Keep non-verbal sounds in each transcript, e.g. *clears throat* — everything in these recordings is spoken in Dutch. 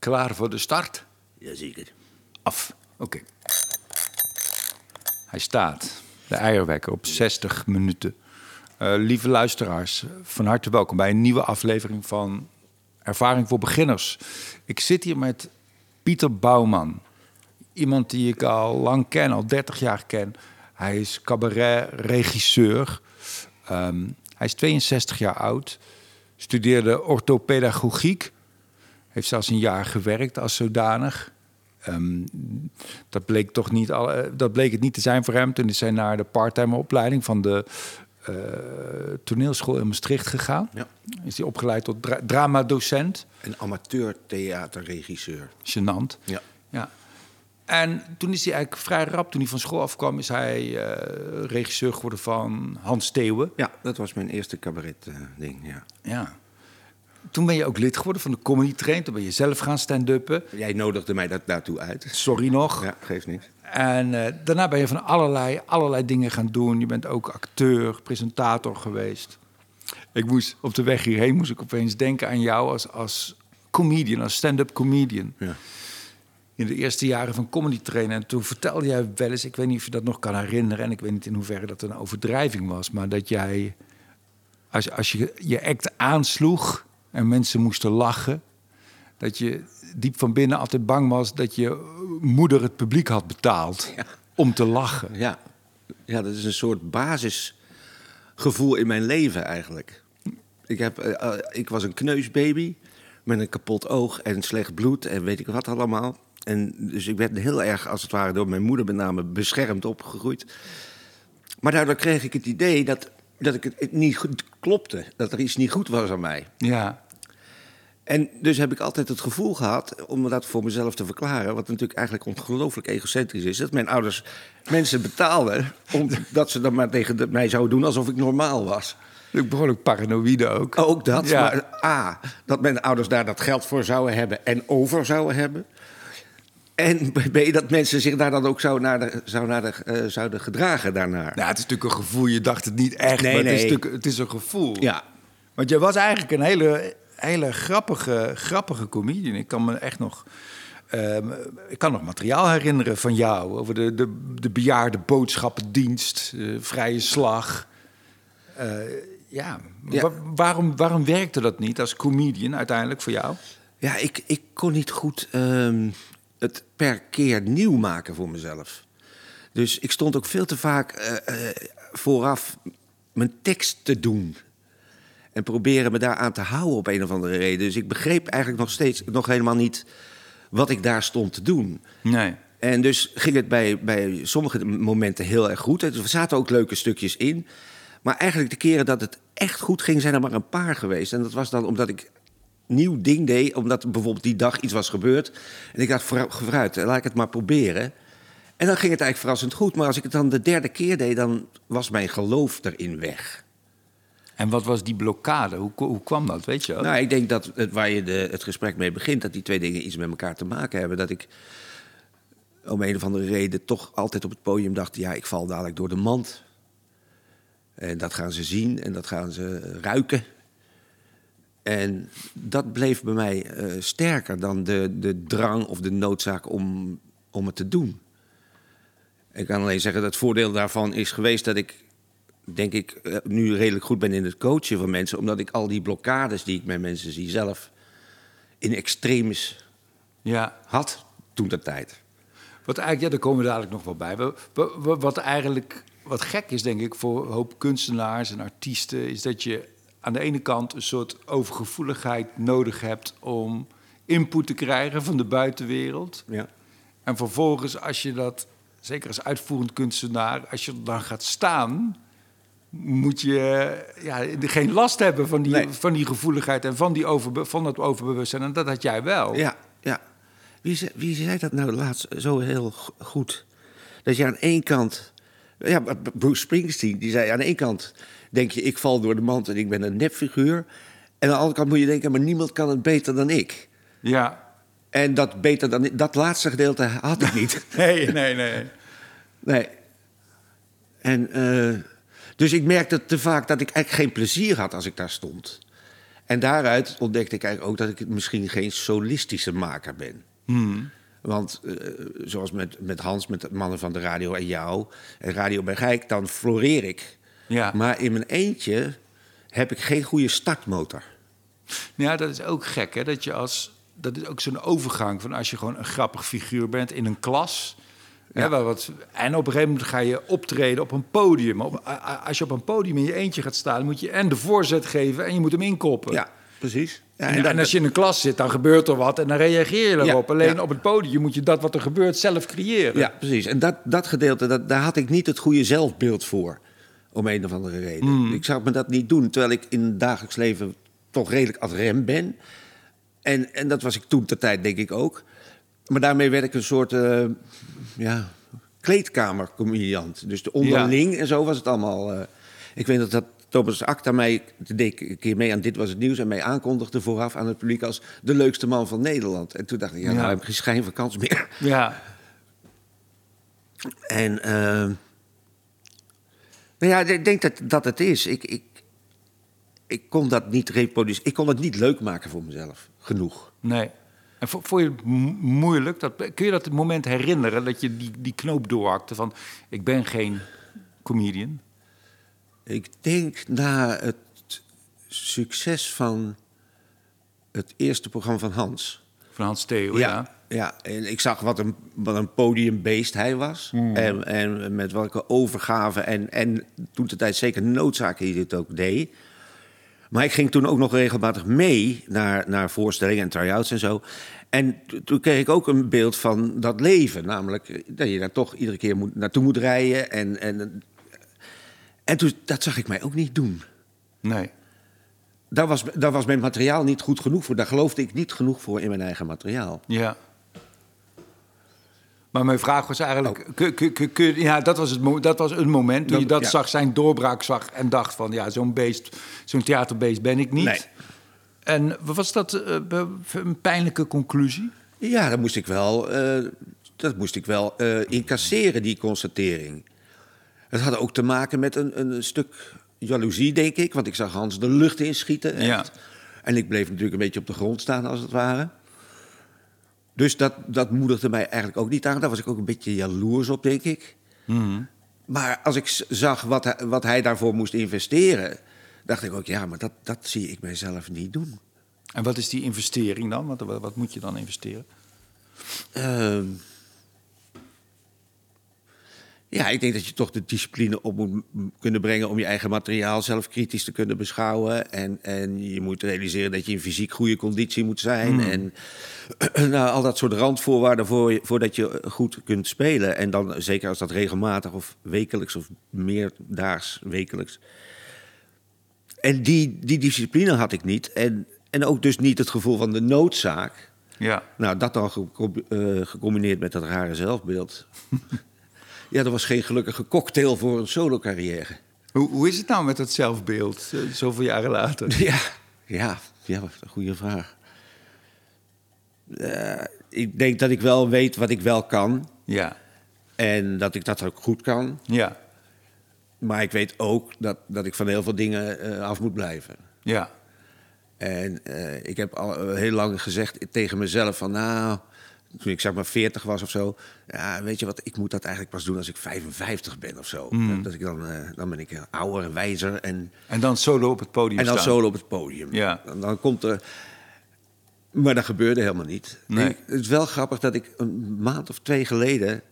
Klaar voor de start? Jazeker. Af. Oké. Hij staat, de eierwekker, op 60 minuten. Uh, lieve luisteraars, van harte welkom bij een nieuwe aflevering van Ervaring voor Beginners. Ik zit hier met Pieter Bouwman. Iemand die ik al lang ken, al 30 jaar ken. Hij is cabaret-regisseur. Um, hij is 62 jaar oud. Studeerde orthopedagogiek. Heeft zelfs een jaar gewerkt als zodanig. Um, dat, bleek toch niet al, eh, dat bleek het niet te zijn voor hem. Toen is hij naar de parttime opleiding van de uh, toneelschool in Maastricht gegaan. Ja. Is hij opgeleid tot dra dramadocent. Een amateur-theaterregisseur. Genant. Ja. ja. En toen is hij eigenlijk vrij rap, toen hij van school afkwam, is hij uh, regisseur geworden van Hans Steeuwen. Ja, dat was mijn eerste cabaret-ding, ja. Ja. Toen ben je ook lid geworden van de Comedy Train. Toen ben je zelf gaan stand-uppen. Jij nodigde mij dat daartoe uit. Sorry nog. Ja, geeft niks. En uh, daarna ben je van allerlei, allerlei dingen gaan doen. Je bent ook acteur, presentator geweest. Ik moest op de weg hierheen moest ik opeens denken aan jou als, als comedian, als stand-up comedian. Ja. In de eerste jaren van comedy trainen. En toen vertelde jij wel eens, ik weet niet of je dat nog kan herinneren. En ik weet niet in hoeverre dat een overdrijving was. Maar dat jij, als, als je je act aansloeg en mensen moesten lachen. Dat je diep van binnen altijd bang was dat je moeder het publiek had betaald Ja. om te lachen. Ja. ja, dat is een soort basisgevoel in mijn leven eigenlijk. Ik, heb, eh, eh, ik was een kneusbaby met een kapot oog en slecht bloed en weet ik wat allemaal. En dus ik werd heel erg, als het ware, door mijn moeder met name beschermd opgegroeid. Maar daardoor kreeg ik het idee dat, dat ik het, niet goed klopte. Dat er iets niet goed was aan mij. Ja, En dus heb ik altijd het gevoel gehad, om dat voor mezelf te verklaren, wat natuurlijk eigenlijk ongelooflijk egocentrisch is, dat mijn ouders mensen betaalden omdat *laughs* ze dan maar tegen mij zouden doen alsof ik normaal was. ik behoorlijk paranoïde ook. Ook dat, Ja. maar A, dat mijn ouders daar dat geld voor zouden hebben en over zouden hebben. En *laughs* B, dat mensen zich daar dan ook zo naar de, naar de, eh, zouden gedragen daarnaar. Nou, het is natuurlijk een gevoel. Je dacht het niet echt, Nee, maar het is, nee. natuurlijk, het is een gevoel. Ja, Want jij was eigenlijk een hele, hele grappige, grappige comedian. Ik kan me echt nog... ehm, ik kan nog materiaal herinneren van jou over de, de, de bejaarde boodschappendienst, eh, vrije slag. Eh, ja, Ja. Wa- waarom, waarom werkte dat niet als comedian uiteindelijk voor jou? ja ik, ik kon niet goed ehm, het per keer nieuw maken voor mezelf. Dus ik stond ook veel te vaak eh, eh, vooraf mijn tekst te doen. En proberen me daaraan te houden op een of andere reden. Dus ik begreep eigenlijk nog steeds nog helemaal niet wat ik daar stond te doen. Nee. En dus ging het bij, bij sommige momenten heel erg goed. Er zaten ook leuke stukjes in. Maar eigenlijk de keren dat het echt goed ging, zijn er maar een paar geweest. En dat was dan omdat ik nieuw ding deed. Omdat bijvoorbeeld die dag iets was gebeurd. En ik dacht, vooruit, vooruit, laat ik het maar proberen. En dan ging het eigenlijk verrassend goed. Maar als ik het dan de derde keer deed, dan was mijn geloof erin weg. En wat was die blokkade? Hoe, hoe kwam dat, weet je wel? Nou, ik denk dat het, waar je de, het gesprek mee begint, dat die twee dingen iets met elkaar te maken hebben. Dat ik om een of andere reden toch altijd op het podium dacht: ja, ik val dadelijk door de mand. En dat gaan ze zien en dat gaan ze ruiken. En dat bleef bij mij eh, sterker dan de, de drang of de noodzaak om, om het te doen. Ik kan alleen zeggen dat het voordeel daarvan is geweest dat ik, denk ik, eh, nu redelijk goed ben in het coachen van mensen. Omdat ik al die blokkades die ik bij mensen zie zelf in extremis Ja, had toen de tijd. Wat eigenlijk, ja, daar komen we dadelijk nog wel bij. Wa- wa- wa- Wat eigenlijk wat gek is, denk ik, voor een hoop kunstenaars en artiesten, is dat je aan de ene kant een soort overgevoeligheid nodig hebt om input te krijgen van de buitenwereld. Ja. En vervolgens, als je dat, zeker als uitvoerend kunstenaar, als je dan gaat staan, moet je ja, geen last hebben van die, Nee. van die gevoeligheid en van, die overbe- van dat overbewustzijn. En dat had jij wel. Ja, ja. Wie, zei, wie zei dat nou laatst zo heel goed? Dat je aan één kant... Ja, Bruce Springsteen, die zei aan één kant... denk je, ik val door de mand en ik ben een nepfiguur. En aan de andere kant moet je denken, maar niemand kan het beter dan ik. ja. En dat beter dan ik, dat laatste gedeelte had ik niet. *laughs* Nee, nee, nee. Nee. En eh, dus ik merkte te vaak dat ik eigenlijk geen plezier had als ik daar stond. En daaruit ontdekte ik eigenlijk ook dat ik misschien geen solistische maker ben. Want eh, zoals met, met Hans, met de mannen van de radio en jou, en Radio Bergijk, dan floreer ik. Ja. Maar in mijn eentje heb ik geen goede startmotor. Ja, dat is ook gek, hè? Dat je als. Dat is ook zo'n overgang van als je gewoon een grappig figuur bent in een klas. Hè, wat, en op een gegeven moment ga je optreden op een podium. Op- als je op een podium in je eentje gaat staan, moet je en de voorzet geven en je moet hem inkoppen. Ja, precies. Ja, En, als je in een klas zit, dan gebeurt er wat en dan reageer je Ja, erop. Alleen ja. op het podium moet je dat wat er gebeurt zelf creëren. Ja, precies. En dat, dat gedeelte, dat, daar had ik niet het goede zelfbeeld voor. Om een of andere reden. Hmm. Ik zou me dat niet doen, terwijl ik in het dagelijks leven toch redelijk ad rem ben. En, en dat was ik toen ter tijd, denk ik ook. Maar daarmee werd ik een soort eh, ja, kleedkamercomediant. Dus de onderling en zo was het allemaal. eh. ik weet dat, dat Thomas Acta mij de deed ik een keer mee aan Dit Was Het Nieuws... en mij aankondigde vooraf aan het publiek als de leukste man van Nederland. En toen dacht ik, ja, Ja. nou heb ik geen schijn van kans meer. Ja. En eh, nou ja, ik denk dat dat het is. Ik, ik, ik kon dat niet reproduceren. Ik kon het niet leuk maken voor mezelf. Genoeg. Nee. En vo- vond je het mo- moeilijk? Dat, kun je dat moment herinneren dat je die, die knoop doorhakte van... ik ben geen comedian? Ik denk na het succes van het eerste programma van Hans. Van Hans Theo, ja. ja, ja. En ik zag wat een, wat een podiumbeest hij was. En, en met welke overgave en, en toen de tijd zeker noodzaak hij dit ook deed. Maar ik ging toen ook nog regelmatig mee naar, naar voorstellingen en try-outs en zo. En toen kreeg ik ook een beeld van dat leven. Namelijk eh, dat je daar toch iedere keer moet, naartoe moet rijden. En, en, en toen, dat zag ik mij ook niet doen. Nee. Daar was, daar was mijn materiaal niet goed genoeg voor. Daar geloofde ik niet genoeg voor in mijn eigen materiaal. Ja. Maar mijn vraag was eigenlijk... kun- kun- kun- kun- ja, dat was, het, dat was een moment toen je dat Ja. zag, zijn doorbraak zag... en dacht van, ja, zo'n beest, zo'n theaterbeest ben ik niet. Nee. En was dat eh, een pijnlijke conclusie? Ja, dat moest ik wel, eh, dat moest ik wel eh, incasseren, die constatering. Het had ook te maken met een, een stuk jaloezie, denk ik. Want ik zag Hans de lucht inschieten. Ja. En ik bleef natuurlijk een beetje op de grond staan, als het ware. Dus dat, dat moedigde mij eigenlijk ook niet aan. Daar was ik ook een beetje jaloers op, denk ik. Maar als ik zag wat hij, wat hij daarvoor moest investeren... dacht ik ook, ja, maar dat, dat zie ik mijzelf niet doen. En wat is die investering dan? Wat, wat, wat moet je dan investeren? Ehm, ja, ik denk dat je toch de discipline op moet kunnen brengen om je eigen materiaal zelf kritisch te kunnen beschouwen. En, en je moet realiseren dat je in fysiek goede conditie moet zijn. En *clears throat* nou, al dat soort randvoorwaarden voor, je- voordat je goed kunt spelen. En dan zeker als dat regelmatig of wekelijks of meerdaags wekelijks. En die, die discipline had ik niet. En, en ook dus niet het gevoel van de noodzaak. Ja. Nou, dat dan eh, gecombineerd met dat rare zelfbeeld. *laughs* ja, dat was geen gelukkige cocktail voor een solo-carrière. Hoe, hoe is het nou met dat zelfbeeld, eh, zoveel jaren later? *laughs* Ja, ja, ja, een goede vraag. Eh, ik denk dat ik wel weet wat ik wel kan. Ja. En dat ik dat ook goed kan. Ja. Maar ik weet ook dat, dat ik van heel veel dingen eh, af moet blijven. Ja. En ik heb al heel lang gezegd tegen mezelf van... nou, toen ik zeg maar 40 was of zo... ja, weet je wat, ik moet dat eigenlijk pas doen als ik 55 ben of zo. Dat ik dan, eh, dan ben ik eh, ouder en wijzer en, En dan solo op het podium en dan staan. solo op het podium. Ja. Dan, dan komt er... Maar dat gebeurde helemaal niet. Nee. Ik- het is wel grappig dat ik een maand of twee geleden...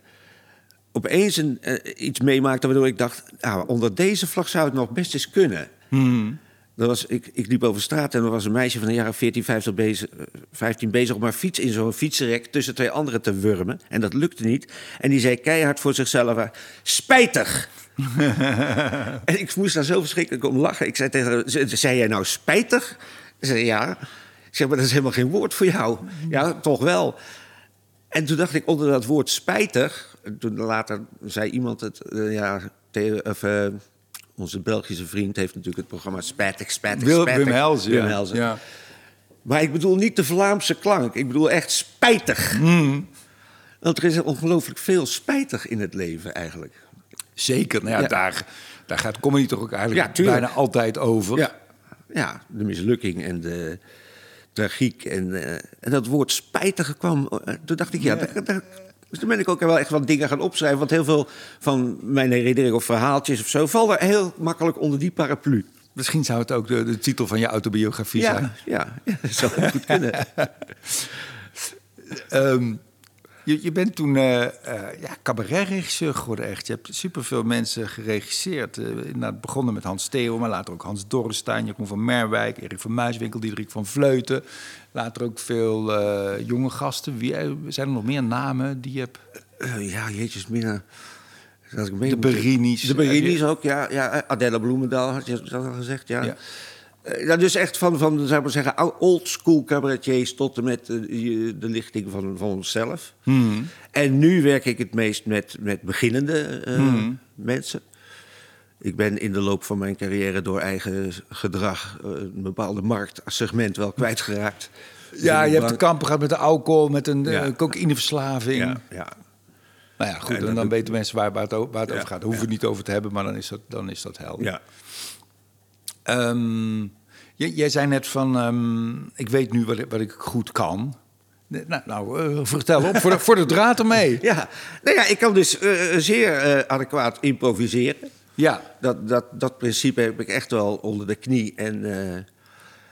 opeens een, eh, iets meemaakte waardoor ik dacht... Nou, onder deze vlag zou het nog best eens kunnen... Hmm. Dat was, ik, ik liep over straat en er was een meisje van de jaren 14, 15 bezig, eh, 15 bezig om haar fiets in zo'n fietsenrek tussen twee anderen te wurmen. En dat lukte niet. En die zei keihard voor zichzelf: eh, Spijtig! *laughs* en ik moest daar zo verschrikkelijk om lachen. Ik zei tegen haar: "Z- Zei jij nou spijtig? Ze zei ja. Ik zeg: Maar dat is helemaal geen woord voor jou. Ja, toch wel. En toen dacht ik onder dat woord spijtig. en Toen later zei iemand het, eh, ja, of, eh, onze Belgische vriend heeft natuurlijk het programma Spijtig, Spijtig, Wil, Spijtig. Wim Helsen. Wim ja. Helsen. Ja. Maar ik bedoel niet de Vlaamse klank. Ik bedoel echt spijtig. Hmm. Want er is ongelooflijk veel spijtig in het leven eigenlijk. Zeker. Nou ja, Ja. Daar, daar gaat comedy toch ook eigenlijk Ja, bijna altijd over. Ja. ja, de mislukking en de tragiek. En, eh, en dat woord spijtige kwam. eh, toen dacht ik, ja, daar, daar- dus toen ben ik ook wel echt wat dingen gaan opschrijven. Want heel veel van mijn herinneringen of verhaaltjes of zo... vallen heel makkelijk onder die paraplu. Misschien zou het ook de, de titel van je autobiografie zijn. Ja, ja, dat zou goed kunnen. *laughs* Ehm, je, je bent toen eh eh ja, cabaretregisseur geworden, echt. Je hebt superveel mensen geregisseerd. Eh inderdaad begonnen met Hans Theo, maar later ook Hans Dorrestein, Jeroen van Merwijk, Erik van Muiswinkel, Diederik van Vleuten. Later ook veel jonge gasten. Wie, zijn er nog meer namen die je hebt? Ja, jeetjes, mina. Als ik mee De Berini's. De Berini's ook, ja. ja Adela Bloemendaal, had je dat al gezegd, ja. Ja. Eh, Ja, dus echt van, van zou ik maar zeggen, old school cabaretiers tot en met eh, je- de lichting van, van onszelf. Hmm. En nu werk ik het meest met, met beginnende eh, Hmm. mensen. Ik ben in de loop van mijn carrière door eigen gedrag eh, een bepaalde marktsegment wel kwijtgeraakt. Ja, je hebt te de kampen gehad met de alcohol, met een Ja. eh, cocaïneverslaving. Ja, ja. Nou ja, goed, En dan weten mensen waar, waar het, o- waar het Ja, over gaat. Daar hoeven we het niet over te hebben, maar dan is dat, dan is dat helder. ja. Ehm, jij zei net van, ehm, ik weet nu wat ik, wat ik goed kan. Nou, nou eh, vertel op, voor de, voor de draad ermee. *laughs* Ja, nou ja, ik kan dus eh, zeer eh, adequaat improviseren. Ja, Dat, dat, dat principe heb ik echt wel onder de knie. En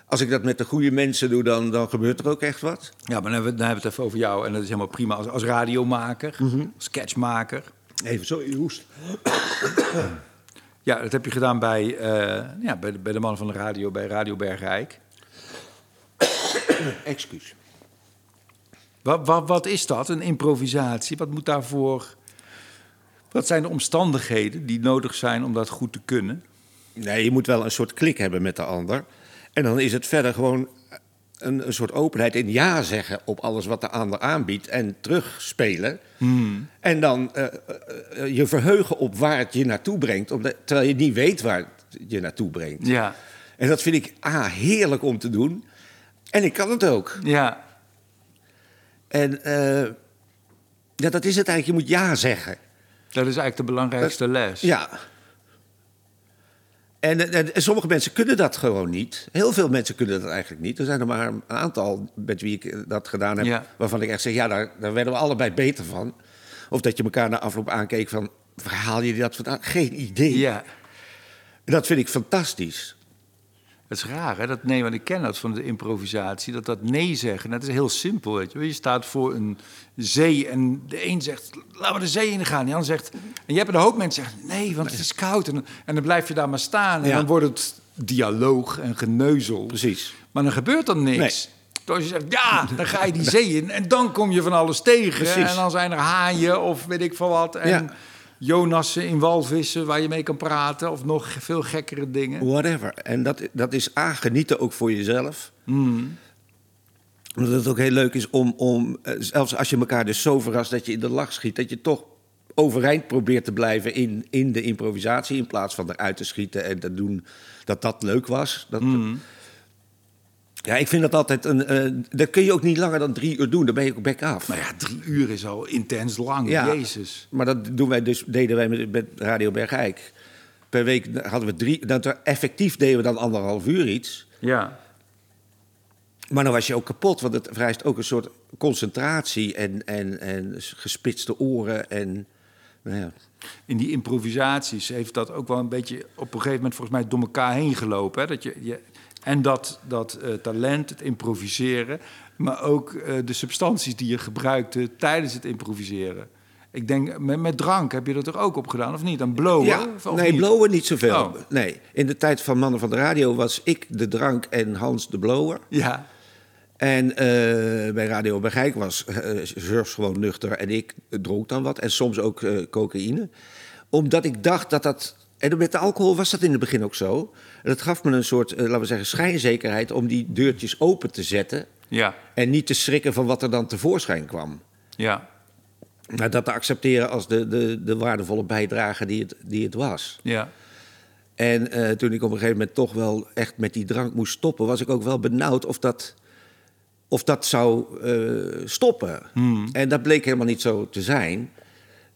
als ik dat met de goede mensen doe, dan, dan gebeurt er ook echt wat. ja maar dan hebben, we, dan hebben we het even over jou. En dat is helemaal prima als, als radiomaker, als sketchmaker. Even zo je hoest. Ja, dat heb je gedaan bij, eh, ja, bij, de, bij de man van de radio, bij Radio Bergrijk. *coughs* Excuus. Wat, wat, wat is dat, een improvisatie? Wat moet daarvoor... Wat zijn de omstandigheden die nodig zijn om dat goed te kunnen? Nee, je moet wel een soort klik hebben met de ander. En dan is het verder gewoon een, een soort openheid in ja zeggen op alles wat de ander aanbiedt en terugspelen. En dan eh, eh, eh, je verheugen op waar het je naartoe brengt, omdat, terwijl je niet weet waar het je naartoe brengt. Ja, En dat vind ik A, heerlijk om te doen. En ik kan het ook. ja, En ja, dat is het eigenlijk. Je moet ja zeggen. dat is eigenlijk de belangrijkste les. Ja. En, en, en sommige mensen kunnen dat gewoon niet. Heel veel mensen kunnen dat eigenlijk niet. Er zijn er maar een aantal met wie ik eh, dat gedaan heb... Ja. waarvan ik echt zeg, ja, daar, daar werden we allebei beter van. Of dat je elkaar na afloop aankeek van... waar haal je dat vandaan? Geen idee. Ja, dat vind ik fantastisch. Het is raar, hè? Dat nee, want ik ken dat van de improvisatie. Dat dat nee zeggen, dat is heel simpel, weet je. Je staat voor een zee en de een zegt, laten we de zee ingaan. En de ander zegt, en je hebt een hoop mensen die zeggen, nee, want het is koud. En, en dan blijf je daar maar staan. En Ja. dan wordt het dialoog en geneuzel. Precies. Maar dan gebeurt er niks. Nee. Dus je zegt, ja, dan ga je die *laughs* zee in en dan kom je van alles tegen. Precies. En dan zijn er haaien of weet ik veel wat. En Ja. Jonassen in walvissen waar je mee kan praten. Of nog veel gekkere dingen. Whatever. En dat, dat is A, genieten ook voor jezelf. Omdat het ook heel leuk is om, om, eh, zelfs als je elkaar dus zo verrast dat je in de lach schiet, dat je toch overeind probeert te blijven in, in de improvisatie. In plaats van eruit te schieten en te doen dat dat leuk was. Dat, Ja, ik vind dat altijd een. eh, dat kun je ook niet langer dan drie uur doen, dan ben je ook bek af. Maar ja, drie uur is al intens lang. Ja. Jezus. Maar dat doen wij dus, deden wij met, met Radio Bergijk. Per week hadden we drie. Dat, effectief deden we dan anderhalf uur iets. Ja. Maar dan was je ook kapot, want het vereist ook een soort concentratie en, en, en gespitste oren. En, nou ja. In die improvisaties heeft dat ook wel een beetje op een gegeven moment volgens mij door elkaar heen gelopen. Hè? Dat je, je, en dat, dat eh, talent, het improviseren, maar ook eh, de substanties die je gebruikte tijdens het improviseren. Ik denk, met, met drank heb je dat er ook op gedaan, of niet? Dan blowen? ja, of, of nee, niet? blowen niet zoveel. Oh. Nee, in de tijd van Mannen van de Radio was ik de drank en Hans de blower. Ja, En eh, bij Radio Bergijk was uh, gewoon nuchter en ik dronk dan wat. En soms ook cocaïne. Omdat ik dacht dat dat... En met de alcohol was dat in het begin ook zo. En dat gaf me een soort, eh, laten we zeggen, schijnzekerheid... om die deurtjes open te zetten... ja, en niet te schrikken van wat er dan tevoorschijn kwam. ja, Maar dat te accepteren als de, de, de waardevolle bijdrage die het, die het was. ja. En eh, toen ik op een gegeven moment toch wel echt met die drank moest stoppen... was ik ook wel benauwd of dat, of dat zou eh, stoppen. En dat bleek helemaal niet zo te zijn.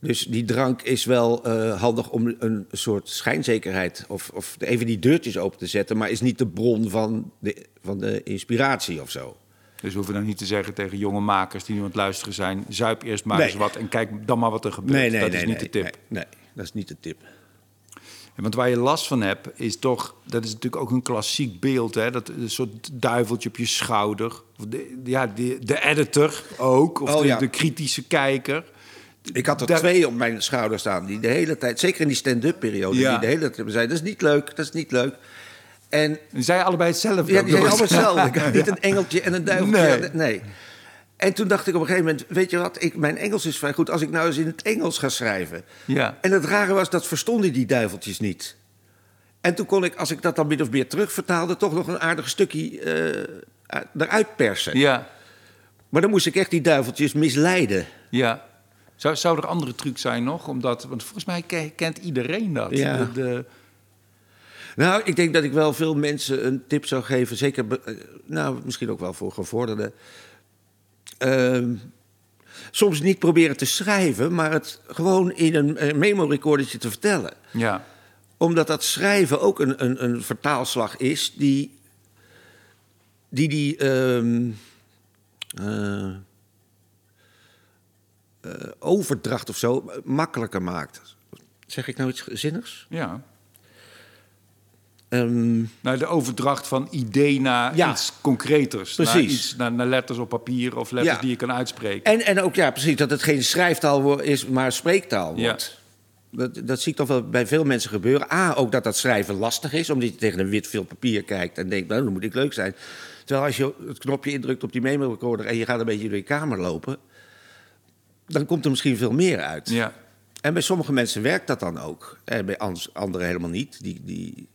Dus die drank is wel eh, handig om een soort schijnzekerheid... Of, of even die deurtjes open te zetten... maar is niet de bron van de, van de inspiratie of zo. Dus we hoeven dan niet te zeggen tegen jonge makers die nu aan het luisteren zijn... zuip eerst maar Nee. eens wat en kijk dan maar wat er gebeurt. Nee, nee, dat is niet de tip. Nee, nee, dat is niet de tip. Want waar je last van hebt, is toch... Dat is natuurlijk ook een klassiek beeld, hè? Dat een soort duiveltje op je schouder. Of de, ja, de, de editor ook. Of Oh, de, ja. de kritische kijker. Ik had er twee op mijn schouder staan die de hele tijd... zeker in die stand-up periode... Ja. die de hele tijd zeiden, dat is niet leuk, dat is niet leuk. En En zij allebei hetzelfde. Ja, die zijn allemaal hetzelfde. *laughs* Had niet een engeltje en een duiveltje. Nee. Nee. En toen dacht ik op een gegeven moment, weet je wat, ik, mijn Engels is vrij goed. Als ik nou eens in het Engels ga schrijven. Ja. En het rare was, dat verstonden die duiveltjes niet. En toen kon ik, als ik dat dan min of meer terugvertaalde... toch nog een aardig stukje eh, eruit persen. Ja, Maar dan moest ik echt die duiveltjes misleiden. ja. Zou, zou er andere truc zijn nog? Omdat, want volgens mij ke- kent iedereen dat. Ja. De, de- Nou, ik denk dat ik wel veel mensen een tip zou geven. Zeker, eh, nou, misschien ook wel voor gevorderden. Ehm, soms niet proberen te schrijven, maar het gewoon in een eh, memo-recordertje te vertellen. ja. Omdat dat schrijven ook een, een, een vertaalslag is die die, die ehm, eh, eh, overdracht of zo makkelijker maakt. Zeg ik nou iets zinnigs? ja. Ehm, Nou, de overdracht van idee naar Ja. iets concreters. Naar, Precies. iets, naar, naar letters op papier of letters Ja. die je kan uitspreken. En, en ook, ja, precies, dat het geen schrijftaal is, maar spreektaal Ja. wordt. Dat, dat zie ik toch wel bij veel mensen gebeuren. A, ook dat dat schrijven lastig is, omdat je tegen een wit veel papier kijkt en denkt, nou, dan moet ik leuk zijn. Terwijl als je het knopje indrukt op die memo-recorder en je gaat een beetje door je kamer lopen, dan komt er misschien veel meer uit. Ja. En bij sommige mensen werkt dat dan ook. En bij ans- anderen helemaal niet. Die, die...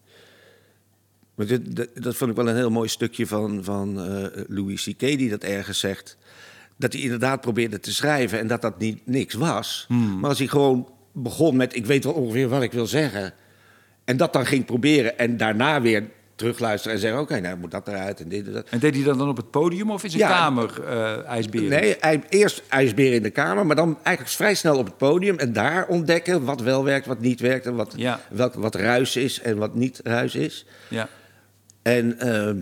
Maar dit, dat, dat vond ik wel een heel mooi stukje van, van eh, Louis C.K. die dat ergens zegt. Dat hij inderdaad probeerde te schrijven en dat dat niet, niks was. Maar als hij gewoon begon met... ik weet wel ongeveer wat ik wil zeggen... en dat dan ging proberen en daarna weer terugluisteren... en zeggen, oké, nou moet dat eruit en dit en dat. En deed hij dat dan op het podium of in zijn Ja. kamer, eh ijsberen? Nee, eerst ijsbeer in de kamer, maar dan eigenlijk vrij snel op het podium. En daar ontdekken wat wel werkt, wat niet werkt. En wat, Ja. welk, wat ruis is en wat niet ruis is. Ja. En ehm,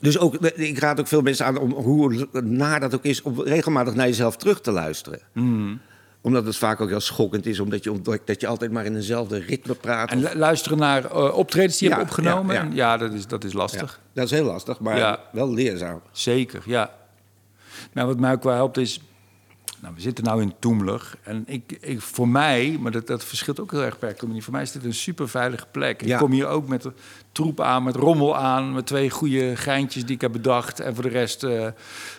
dus ook, ik raad ook veel mensen aan om hoe naar dat ook is, om regelmatig naar jezelf terug te luisteren. Mhm. Omdat het vaak ook heel schokkend is, omdat je ontdekt dat je altijd maar in eenzelfde ritme praat. En Of- luisteren naar eh, optredens die je Ja, hebt opgenomen? ja, Ja, ja. dat, is, dat is lastig. dat is heel lastig, maar wel leerzaam. Zeker, ja. Nou, wat mij ook wel helpt is... Nou, we zitten nou in Toemler. En ik, ik, voor mij, maar dat, dat verschilt ook heel erg per communie. Voor mij is dit een super veilige plek. Ja. Ik kom hier ook met de troep aan, met rommel aan... met twee goede geintjes die ik heb bedacht. En voor de rest... eh,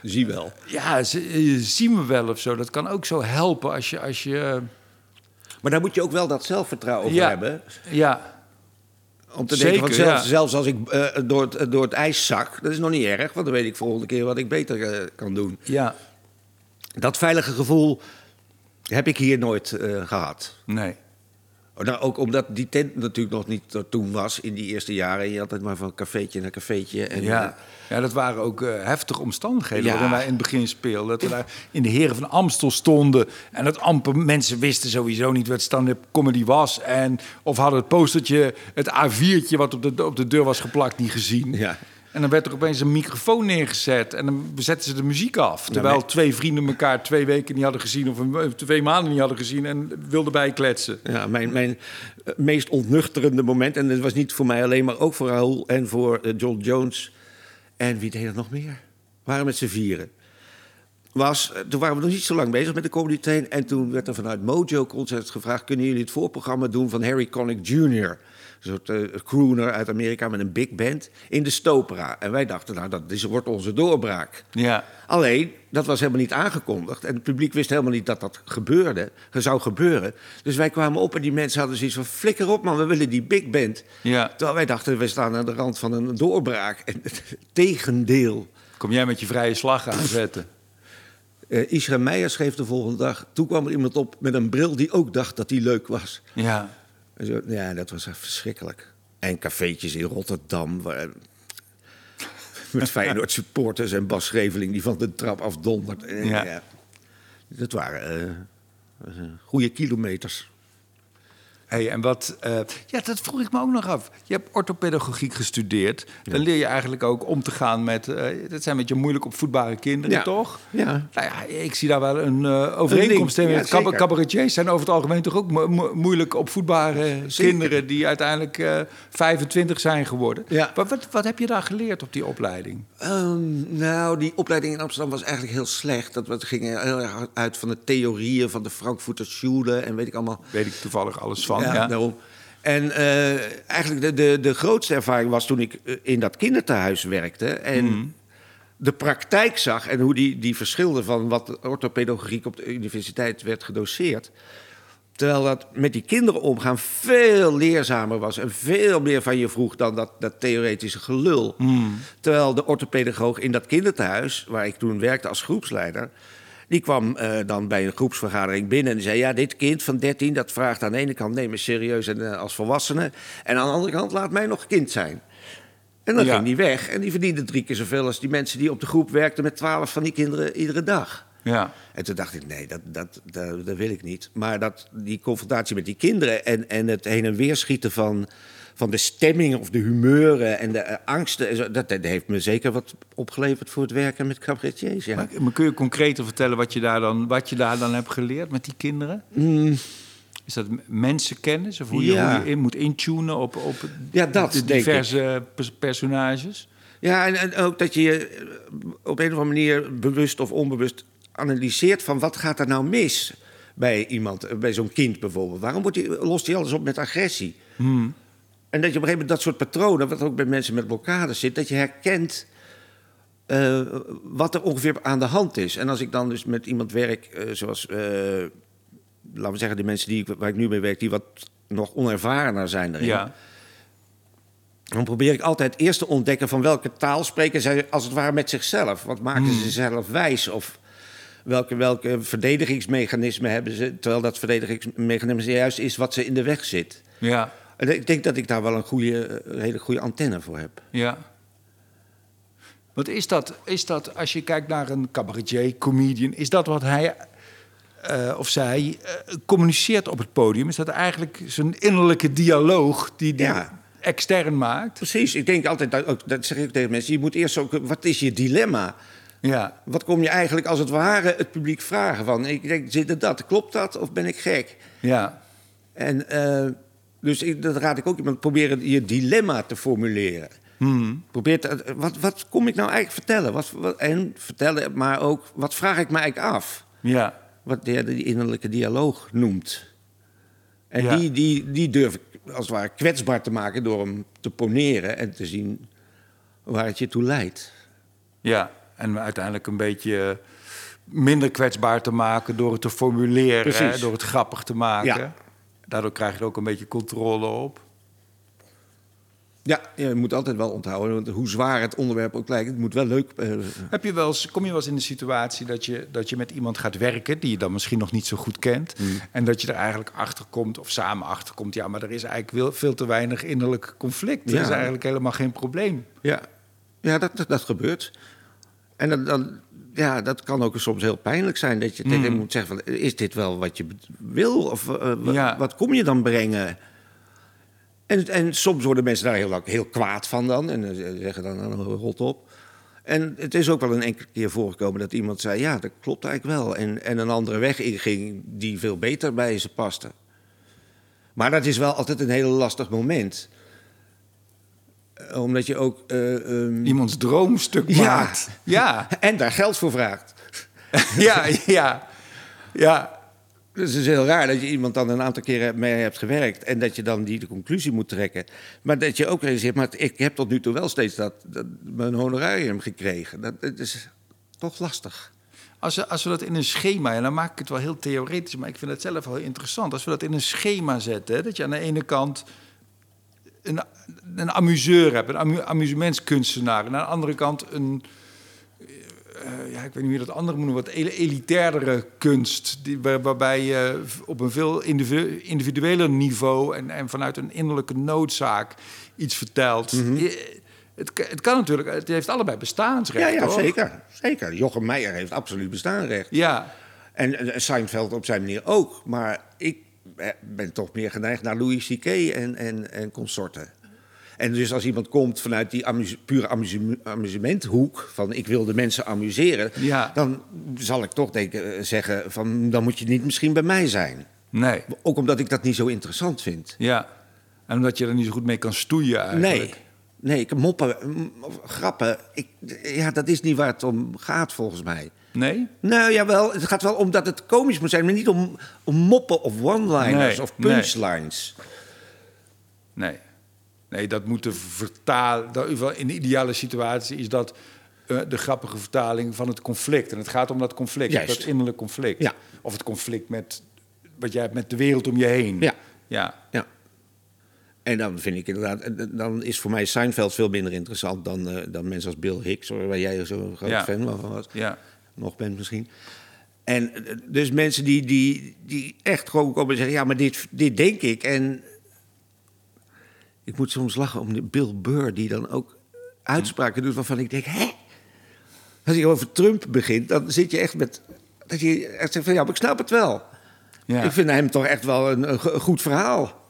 Zie wel. ja, ze, je zien me wel of zo. Dat kan ook zo helpen als je... Als je Maar daar moet je ook wel dat zelfvertrouwen voor ja, hebben. ja, Om te Zeker, denken, van zelfs, ja. zelfs als ik eh, door, het, door het ijs zak, dat is nog niet erg, want dan weet ik volgende keer wat ik beter eh, kan doen. ja, Dat veilige gevoel heb ik hier nooit eh, gehad. nee. Oh, Nou, ook omdat die tent natuurlijk nog niet toen was in die eerste jaren. En je altijd maar van cafeetje naar cafeetje. En, Ja. eh, ja, dat waren ook eh, heftige omstandigheden Ja. waarin wij in het begin speelden. Dat we daar in de Heren van Amstel stonden en dat amper mensen wisten sowieso niet wat stand-up comedy was. En, of hadden het postertje, het A4'tje wat op de, op de deur was geplakt, niet gezien. Ja. En dan werd er opeens een microfoon neergezet en dan zetten ze de muziek af. Terwijl twee vrienden elkaar twee weken niet hadden gezien of een, twee maanden niet hadden gezien en wilden bijkletsen. ja, mijn, mijn eh, meest ontnuchterende moment, en dat was niet voor mij alleen, maar ook voor Raoul en voor eh, John Jones. En wie deed er nog meer? Waren met z'n vieren. Was, eh, toen waren we nog niet zo lang bezig met de Comedy Train. En toen werd er vanuit Mojo Concert gevraagd... kunnen jullie het voorprogramma doen van Harry Connick Jr.? Een soort eh, crooner uit Amerika met een big band in de Stopera. En wij dachten, nou, dat is, wordt onze doorbraak. Ja, Alleen, dat was helemaal niet aangekondigd. En het publiek wist helemaal niet dat dat gebeurde, zou gebeuren. Dus wij kwamen op en die mensen hadden zoiets van... flikker op man, we willen die big band. ja. Terwijl wij dachten, we staan aan de rand van een doorbraak. En *laughs* het tegendeel. Kom jij met je vrije slag aanzetten? Eh Isra Meijer schreef de volgende dag... toen kwam er iemand op met een bril die ook dacht dat hij leuk was. Ja, zo, ja, dat was echt verschrikkelijk. En cafeetjes in Rotterdam... Waar, *laughs* met Feyenoord supporters en Bas Schreveling... die van de trap afdonderd. En, Ja. ja. Dat waren... eh, eh, goede kilometers. Hey, en wat, eh, ja, dat vroeg ik me ook nog af. Je hebt orthopedagogiek gestudeerd. Dan leer je eigenlijk ook om te gaan met. eh dat zijn een beetje moeilijk opvoedbare kinderen, Ja. toch? Ja. Nou ja, ik zie daar wel een eh, overeenkomst Een in. ja, cabaretiers zijn over het algemeen toch ook mo- mo- moeilijk opvoedbare Zeker. kinderen die uiteindelijk eh 25 zijn geworden. Ja. Maar wat, wat heb je daar geleerd op die opleiding? Ehm, nou, die opleiding in Amsterdam was eigenlijk heel slecht. Dat we- ging heel erg uit van de theorieën van de Frankfurter Schule en weet ik allemaal. Weet ik toevallig alles van. Ja, Ja, daarom. En eh, eigenlijk de, de, de grootste ervaring was toen ik eh, in dat kinderthuis werkte. En Mhm. de praktijk zag en hoe die, die verschilde van wat orthopedagogiek op de universiteit werd gedoseerd. Terwijl dat met die kinderen omgaan veel leerzamer was en veel meer van je vroeg dan dat, dat theoretische gelul. Terwijl de orthopedagoog in dat kinderthuis, waar ik toen werkte als groepsleider, die kwam eh, dan bij een groepsvergadering binnen en zei: Ja, dit kind van 13 dat vraagt aan de ene kant neem me serieus en, eh, als volwassene, en aan de andere kant laat mij nog kind zijn. En dan Ja. ging die weg en die verdiende drie keer zoveel als die mensen die op de groep werkten met twaalf van die kinderen iedere dag. ja. En toen dacht ik, nee, dat, dat, dat, dat wil ik niet. Maar dat, die confrontatie met die kinderen en, en het heen en weer schieten van, van de stemming of de humeuren en de eh, angsten, dat, dat heeft me zeker wat opgeleverd voor het werken met cabaretiers. Ja. Maar, maar kun je concreter vertellen wat je, daar dan, wat je daar dan hebt geleerd met die kinderen? Is dat mensenkennis? Of hoe je, Mm. Ja. hoe je in moet intunen op, op Ja, dat de diverse pers- personages? Ja, en, en ook dat je je eh, op een of andere manier bewust of onbewust analyseert van wat gaat er nou mis bij iemand, eh, bij zo'n kind bijvoorbeeld. Waarom wordt die, lost hij alles op met agressie? Hmm. En dat je op een gegeven moment dat soort patronen, wat ook bij mensen met blokkades zit, dat je herkent eh, wat er ongeveer aan de hand is. En als ik dan dus met iemand werk, eh, zoals, eh, laten we zeggen, de mensen die, ik- waar ik nu mee werk, die wat nog onervarener zijn erin. Ja. Dan probeer ik altijd eerst te ontdekken van welke taal spreken zij als het ware met zichzelf. Wat maken ze zelf wijs? Of welke, welke verdedigingsmechanismen hebben ze? Terwijl dat verdedigingsmechanisme juist is wat ze in de weg zit. Ja, ik denk dat ik daar wel een, goede, een hele goede antenne voor heb. ja. Wat is dat, is dat, als je kijkt naar een cabaretier, comedian, is dat wat hij eh, of zij eh, communiceert op het podium? Is dat eigenlijk zijn innerlijke dialoog die die Ja. extern maakt? Precies, ik denk altijd, dat, dat zeg ik tegen mensen, je moet eerst ook, wat is je dilemma? Ja, Wat kom je eigenlijk als het ware het publiek vragen van? Ik denk, zit het dat? Klopt dat? Of ben ik gek? ja, En eh, dus ik, dat raad ik ook iemand, proberen je dilemma te formuleren. Hmm. Probeer te- wat, wat kom ik nou eigenlijk vertellen? Wat, wat- en vertellen, maar ook, wat vraag ik me eigenlijk af? ja, Wat de, die innerlijke dialoog noemt. En Ja. die, die, die durf ik als het ware kwetsbaar te maken door hem te poneren en te zien waar het je toe leidt. ja. En uiteindelijk een beetje minder kwetsbaar te maken door het te formuleren, hè, door het grappig te maken. Ja. Daardoor krijg je er ook een beetje controle op. Ja, je moet altijd wel onthouden, want hoe zwaar het onderwerp ook lijkt, het moet wel leuk. eh, Heb je wel eens, kom je wel eens in de situatie dat je, dat je met iemand gaat werken die je dan misschien nog niet zo goed kent. En dat je er eigenlijk achter komt of samen achter komt. Ja, maar er is eigenlijk veel te weinig innerlijk conflict. Er Ja. is eigenlijk helemaal geen probleem. Ja, ja dat, dat, dat gebeurt. En dan, dan, ja, dat kan ook soms heel pijnlijk zijn. Dat je tegen hem moet zeggen: van, is dit wel wat je wil? Of eh, Ja. wat kom je dan brengen? En, en soms worden mensen daar heel, heel kwaad van dan. En eh, zeggen dan, nou, rot op. En het is ook wel een enkele keer voorgekomen dat iemand zei... ja, dat klopt eigenlijk wel. En, en een andere weg inging die veel beter bij ze paste. Maar dat is wel altijd een heel lastig moment. Eh, Omdat je ook... eh, ehm, Iemands droomstuk Ja. maakt. Ja, *laughs* en daar geld voor vraagt. *laughs* ja, ja. Ja, Dus het is heel raar dat je iemand dan een aantal keren mee hebt gewerkt... en dat je dan die de conclusie moet trekken. Maar dat je ook realiseert, maar ik heb tot nu toe wel steeds dat, dat mijn honorarium gekregen. Dat, dat is toch lastig. Als we, als we dat in een schema, en dan maak ik het wel heel theoretisch, maar ik vind het zelf wel interessant. Als we dat in een schema zetten, hè, dat je aan de ene kant een, een amuseur hebt, een amu, amusementskunstenaar, en aan de andere kant een, eh, ja, ik weet niet je dat andere moet noemen, wat elitairdere kunst, die, waar- waarbij je op een veel individu- individueler niveau en, en vanuit een innerlijke noodzaak iets vertelt. Je- Het, het kan natuurlijk, het heeft allebei bestaansrecht. Ja, ja zeker, zeker. Jochem Meijer heeft absoluut bestaanrecht. Ja, En eh, Seinfeld op zijn manier ook. Maar ik eh, ben toch meer geneigd naar Louis C.K. en, en, en consorten. En dus als iemand komt vanuit die amuse- pure amuse- amusementhoek... van ik wil de mensen amuseren... Ja. dan zal ik toch denken, eh, zeggen van... dan moet je niet misschien bij mij zijn. Nee, Ook omdat ik dat niet zo interessant vind. ja. En omdat je er niet zo goed mee kan stoeien eigenlijk. Nee. Nee, ik moppen, grappen, ik, ja, dat is niet waar het om gaat volgens mij. Nee? Nou ja, wel, het gaat wel om dat het komisch moet zijn, maar niet om, om moppen of one-liners Nee, of punchlines. Nee. Nee, dat moeten vertalen. dat- In de ideale situatie is dat eh, de grappige vertaling van het conflict. En het gaat om dat conflict, Juist. dat innerlijk conflict. Ja. Of het conflict met wat jij hebt met de wereld om je heen. Ja. Ja. Ja. En dan vind ik inderdaad, eh, dan is voor mij Seinfeld veel minder interessant dan, eh, dan mensen als Bill Hicks, waar jij zo'n groot Ja. fan van was. Ja. Nog bent misschien. En eh, dus mensen die, die, die echt gewoon komen en zeggen... ja, maar dit, dit denk ik. En ik moet soms lachen om de Bill Burr... die dan ook uitspraken doet waarvan ik denk... hè? Als je over Trump begint, dan zit je echt met... dat je echt zegt van ja, maar ik snap het wel. Ja. Ik vind hem toch echt wel een, een go- een goed verhaal.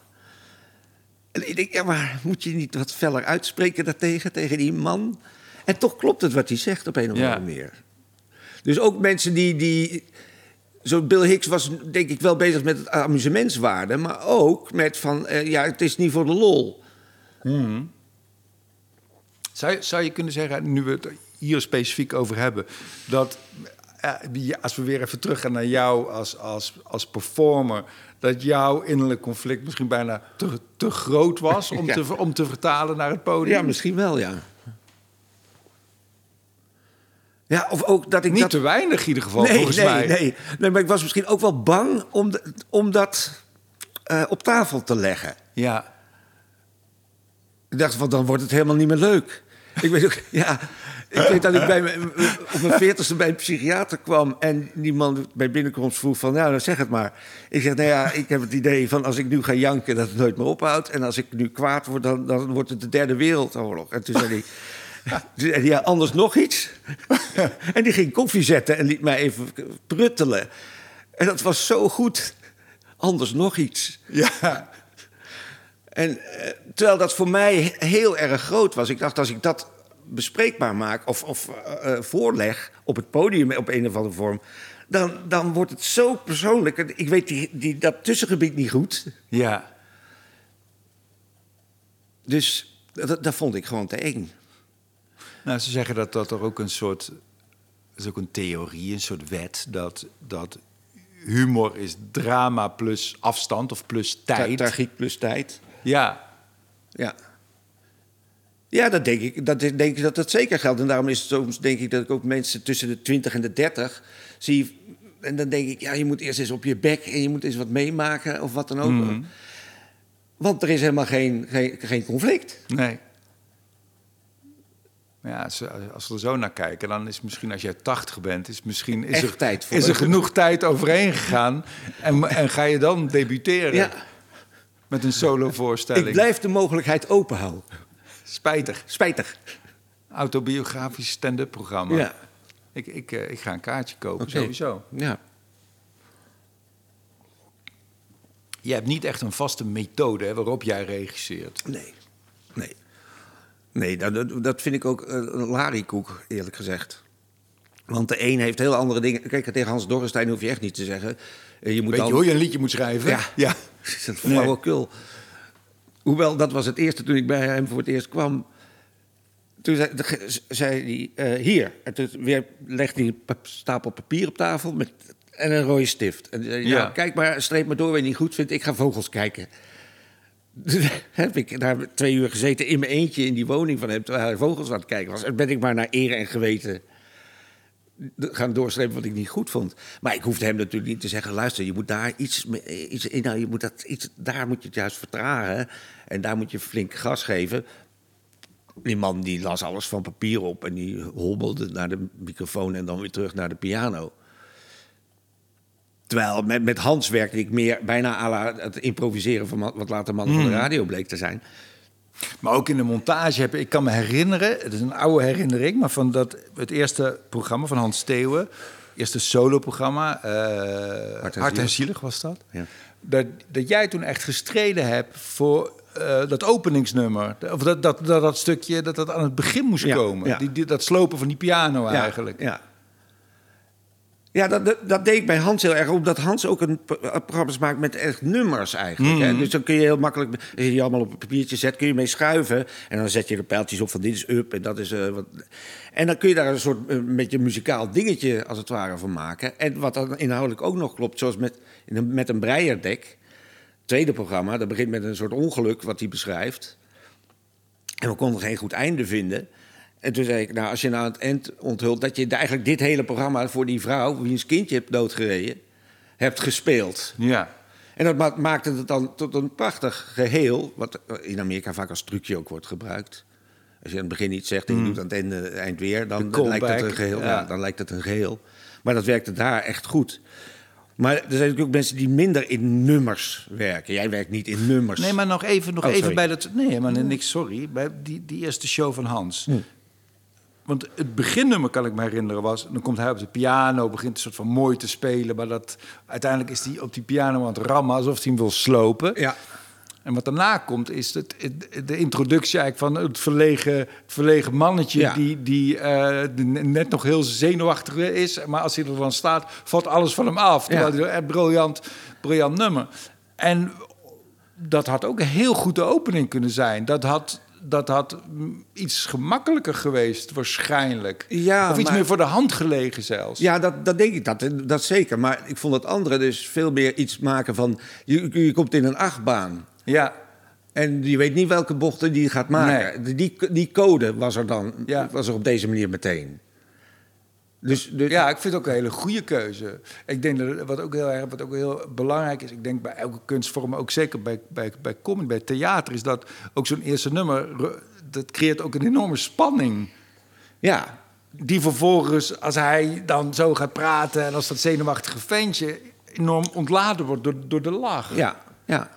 En ik denk, ja, maar moet je niet wat feller uitspreken daartegen, tegen die man? En toch klopt het wat hij zegt op een of Ja. andere manier. Dus ook mensen die, die... Zo Bill Hicks was denk ik wel bezig met het amusementswaarde... maar ook met van, eh, ja, het is niet voor de lol. Zou, je- zou je kunnen zeggen, nu we het hier specifiek over hebben, dat eh, als we weer even teruggaan naar jou als, als, als performer, dat jouw innerlijk conflict misschien bijna te, te groot was om, *laughs* Ja. te, om te vertalen naar het podium? Ja, misschien wel, ja. Ja, of ook dat ik Niet dat... te weinig in ieder geval, nee, volgens nee, mij. Nee, nee, maar ik was misschien ook wel bang om, de- om dat eh, op tafel te leggen. Ja, Ik dacht van, dan wordt het helemaal niet meer leuk. Ik weet ook, *laughs* ja, ik weet dat ik bij mijn- *laughs* op mijn veertigste bij een psychiater kwam... en die man bij binnenkomst vroeg van, nou, dan zeg het maar. Ik zeg, nou ja, ik heb het idee van als ik nu ga janken... dat het nooit meer ophoudt. En als ik nu kwaad word, dan, dan wordt het de derde wereldoorlog. En toen zei hij... hij, Ja, anders nog iets. en die ging koffie zetten en liet mij even pruttelen. En dat was zo goed. Anders nog iets. ja, En eh, terwijl dat voor mij heel erg groot was. Ik dacht, als ik dat bespreekbaar maak of, of eh, eh, voorleg op het podium op een of andere vorm... dan, dan wordt het zo persoonlijk. Ik weet die, die, dat tussengebied niet goed. ja. Dus dat, dat vond ik gewoon te eng. Nou, ze zeggen dat dat er ook een soort, dat is ook een theorie, een soort wet, dat, dat humor is drama plus afstand of plus tijd. Tragiek plus tijd. Ja, Ja. Ja, dat denk ik. Dat denk ik dat dat zeker geldt. En daarom is het soms denk ik dat ik ook mensen tussen de 20 en de 30 zie. En dan denk ik, ja, je moet eerst eens op je bek en je moet eens wat meemaken of wat dan ook. Mhm. Want er is helemaal geen, geen, geen conflict. nee. Ja, als, we er zo naar kijken, dan is misschien als jij 80 bent, is misschien is Echt er, tijd voor. is er genoeg tijd overheen gegaan. En, en ga je dan debuteren Ja, met een solo-voorstelling? ik blijf de mogelijkheid open houden. Spijtig. Spijtig. Autobiografisch stand-up programma. Ja. Ik, ik, eh, ik ga een kaartje kopen, sowieso. Ja. Je hebt niet echt een vaste methode hè, waarop jij regisseert. Nee. Nee. Nee, dat- dat, dat vind ik ook eh, een lariekoek, eerlijk gezegd. Want de een heeft heel andere dingen. Kijk, tegen Hans Dorrestein hoef je echt niet te zeggen. eh, Je moet Weet dan... je hoe je een liedje moet schrijven? Ja. ja. *laughs* Dat is een flauwekul. Hoewel, dat was het eerste toen ik bij hem voor het eerst kwam. Toen zei, zei hij, eh, hier. En toen weer legde hij een stapel papier op tafel met, en een rode stift. En zei, Ja. kijk maar, streep maar door, wat je niet goed vindt. Ik ga vogels kijken. *laughs* Heb ik daar twee uur gezeten in mijn eentje in die woning van hem... terwijl hij vogels aan het kijken was. En ben ik maar naar eer en geweten gaan doorstrepen wat ik niet goed vond. Maar ik hoefde hem natuurlijk niet te zeggen... luister, je moet daar iets, iets in... Nou, je moet dat, iets, daar moet je het juist vertragen. En daar moet je flink gas geven. Die man die las alles van papier op... en die hobbelde naar de microfoon en dan weer terug naar de piano. Terwijl met, met Hans werkte ik meer bijna à la het improviseren... van wat later mannen van de radio bleek te zijn. Maar ook in de montage heb ik kan me herinneren, het is een oude herinnering, maar van dat het eerste programma van Hans Steeuwen, eerste soloprogramma. eh Hart Hart, en Zielig. Zielig was dat. Ja. Dat, dat jij toen echt gestreden hebt voor eh, dat openingsnummer. Of dat, dat, dat, dat stukje dat dat aan het begin moest Ja, komen. ja. Die, die- dat slopen van die piano eigenlijk. Ja. Ja, dat, dat, dat deed ik bij Hans heel erg. Omdat Hans ook een eh, programma's maakt met echt nummers eigenlijk. hè. Dus dan kun je heel makkelijk, als je die allemaal op een papiertje zet, kun je mee schuiven. En dan zet je er pijltjes op van dit is up en dat is eh, wat. En dan kun je daar een soort een beetje muzikaal dingetje als het ware van maken. En wat dan inhoudelijk ook nog klopt, zoals met, met een breierdek. Tweede programma, dat begint met een soort ongeluk wat hij beschrijft. En we konden geen goed einde vinden. En toen zei ik, nou, als je nou aan het eind onthult... dat je eigenlijk dit hele programma voor die vrouw... wiens kindje hebt doodgereden, hebt gespeeld. Ja. En dat ma- maakte het dan tot een prachtig geheel... wat in Amerika vaak als trucje ook wordt gebruikt. Als je aan het begin iets zegt en je doet aan het einde, eind weer... dan, lijkt het een geheel. ja. Ja, dan lijkt het een geheel. Maar dat werkte daar echt goed. Maar er zijn natuurlijk ook mensen die minder in nummers werken. Jij werkt niet in nummers. Nee, maar nog even, nog Oh, even bij dat. Nee, maar niks, sorry. Bij die, die eerste show van Hans. Hm. Want het beginnummer, kan ik me herinneren, was... dan komt hij op de piano, begint een soort van mooi te spelen... maar dat, uiteindelijk is hij op die piano aan het rammen... alsof hij hem wil slopen. Ja. En wat daarna komt, is het, het- de introductie eigenlijk van het verlegen, het verlegen mannetje... Ja. die, die eh, net nog heel zenuwachtig is... maar als hij er dan staat, valt alles van hem af. Terwijl hij echt briljant, briljant nummer. En dat had ook een heel goede opening kunnen zijn. Dat had, dat had iets gemakkelijker geweest, waarschijnlijk. Ja, of iets maar- meer voor de hand gelegen zelfs. Ja, dat, dat denk ik, dat, dat zeker. Maar ik vond het andere dus veel meer iets maken van... Je, je komt in een achtbaan ja. en je weet niet welke bochten die gaat maken. Die, die code was er dan Ja. was er op deze manier meteen. Dus, dus Ja, ik vind het ook een hele goede keuze. Ik denk dat wat ook heel erg, wat ook heel belangrijk is, ik denk bij elke kunstvorm, ook zeker bij, bij, bij comedy, bij theater, is dat ook zo'n eerste nummer, dat creëert ook een enorme spanning. ja, Die vervolgens, als hij dan zo gaat praten en als dat zenuwachtige ventje enorm ontladen wordt door, door de lach. ja, ja.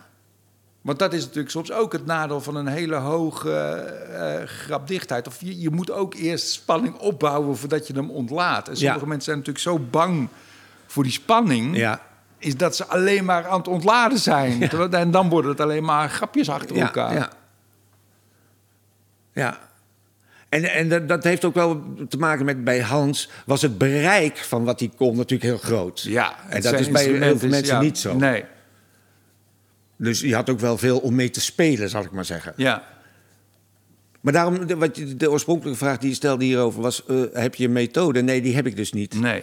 Want dat is natuurlijk soms ook het nadeel van een hele hoge eh, grapdichtheid. Of je, je moet ook eerst spanning opbouwen voordat je hem ontlaat. En sommige Ja. mensen zijn natuurlijk zo bang voor die spanning... ja. is dat ze alleen maar aan het ontladen zijn. En dan worden het alleen maar grapjes achter elkaar. Ja. ja. En, en dat, dat heeft ook wel te maken met bij Hans... was het bereik van wat hij kon natuurlijk heel groot. Ja, en dat is bij heel veel is- mensen ja, niet zo. Nee, Dus je had ook wel veel om mee te spelen, zal ik maar zeggen. ja. Maar daarom, de, wat je, de oorspronkelijke vraag die je stelde hierover was... eh, heb je een methode? Nee, die heb ik dus niet. Nee.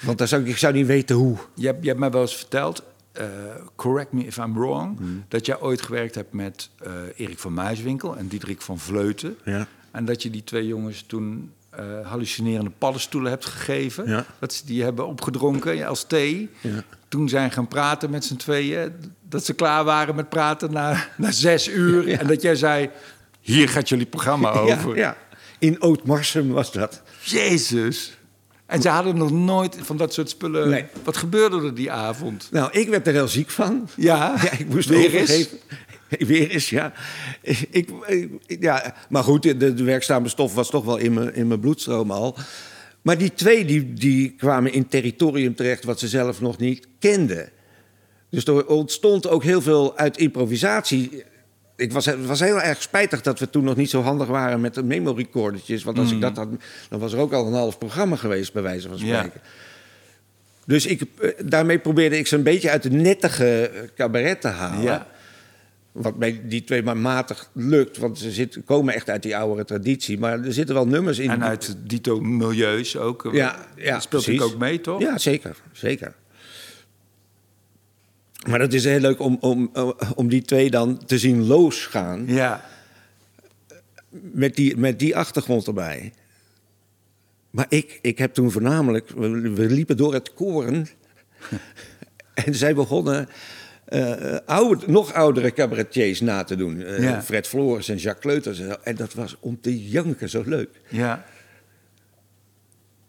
Want dan zou ik, ik zou niet weten hoe. Je hebt, je hebt mij wel eens verteld, eh, correct me if I'm wrong... Hmm. dat jij ooit gewerkt hebt met eh, Erik van Muiswinkel en Diederik van Vleuten. Ja. En dat je die twee jongens toen hallucinerende paddenstoelen hebt gegeven. Ja. Dat ze die hebben opgedronken als thee. Ja. Toen zijn gaan praten met z'n tweeën. Dat ze klaar waren met praten na, na zes uur. *laughs* Ja. En dat jij zei, hier gaat jullie programma *laughs* over. Ja, ja. In Oud-Marsum was dat. Jezus. En ze hadden nog nooit van dat soort spullen... Nee. Wat gebeurde er die avond? Nou, ik werd er heel ziek van. Ja, *laughs* Ja, ik moest weer eens. Weer eens, ja. Ik, ik- ja. Maar goed, de, de werkzame stof was toch wel in mijn, in mijn bloedstroom al. Maar die twee die, die kwamen in territorium terecht wat ze zelf nog niet kenden. Dus er ontstond ook heel veel uit improvisatie. Ik was, het was heel erg spijtig dat we toen nog niet zo handig waren met de memorecordertjes. Want als ik dat had, dan was er ook al een half programma geweest, bij wijze van Ja. spreken. Dus ik, eh, daarmee probeerde ik ze een beetje uit de nettige eh, cabaret te halen. Ja. Wat bij die twee maar matig lukt, want ze zitten, komen echt uit die oudere traditie. Maar er zitten wel nummers in. En uit dito milieus ook. Ja, ja dat speelt natuurlijk ook mee, toch? Ja, zeker. zeker. Maar het is heel leuk om, om, om die twee dan te zien losgaan. Ja. Met die, met die achtergrond erbij. Maar ik, ik heb toen voornamelijk... We, we liepen door het koren. *laughs* en zij begonnen eh, oude, nog oudere cabaretiers na te doen. Eh, Ja. Fred Flores en Jacques Kleuters. en dat was om te janken zo leuk. Ja.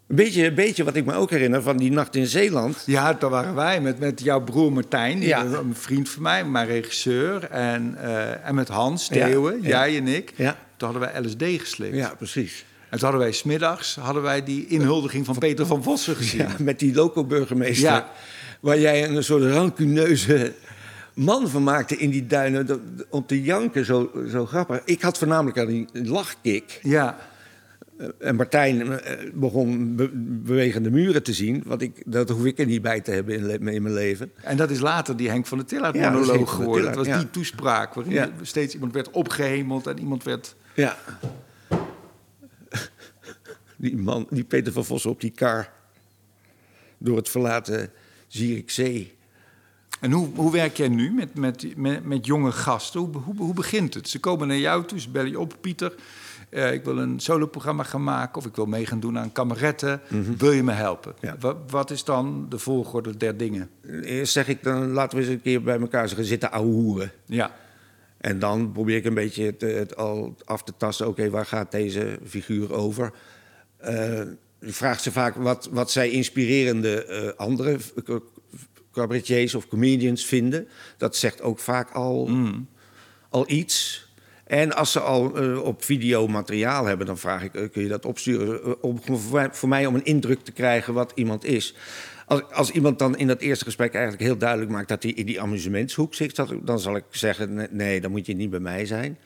Een beetje, een beetje wat ik me ook herinner van die nacht in Zeeland. Ja, daar waren wij met, met jouw broer Martijn, Ja. een vriend van mij, mijn regisseur. En, eh, en met Hans Theeuwen, ja. jij en ik. Ja. Toen hadden wij LSD geslikt. Ja, precies. En toen hadden wij smiddags hadden wij die inhuldiging van Peter van Vossen gezien. Ja, met die loco-burgemeester. Ja. Waar jij een soort rancuneuze man van maakte in die duinen. dat- Om te janken, zo, zo grappig. Ik had voornamelijk al een lachkick. Ja, En Martijn eh, begon be- bewegende muren te zien. Wat ik, dat hoef ik er niet bij te hebben in, mijn leven. en dat is later die Henk van der Tillaert Ja, dat is monoloog geworden. Het was die toespraak waarin Ja. steeds iemand werd opgehemeld en iemand werd... Ja. Die man, die Peter van Vossen op die kar. Door het verlaten Zierikzee. En hoe, hoe werk jij nu met, met, met, met jonge gasten? Hoe, hoe, hoe begint het? Ze komen naar jou toe, ze bellen je op, Pieter. eh, ik wil een soloprogramma gaan maken of ik wil mee gaan doen aan kameretten. Wil je me helpen? Ja. Wat, wat is dan de volgorde der dingen? Eerst zeg ik dan, laten we eens een keer bij elkaar zeggen, zitten ouwehoeren. Ja, En dan probeer ik een beetje het, het al af te tasten. Oké, waar gaat deze figuur over? Eh, ik vraag ze vaak wat, wat zij inspirerende eh, andere cabaretiers of comedians vinden. Dat zegt ook vaak al, al iets. En als ze al eh, op video materiaal hebben, dan vraag ik: eh, kun je dat opsturen? Eh, voor, mij, voor mij om een indruk te krijgen wat iemand is. Als, als iemand dan in dat eerste gesprek eigenlijk heel duidelijk maakt dat hij in die amusementshoek zit, dat- dan zal ik zeggen: nee, nee, dan moet je niet bij mij zijn.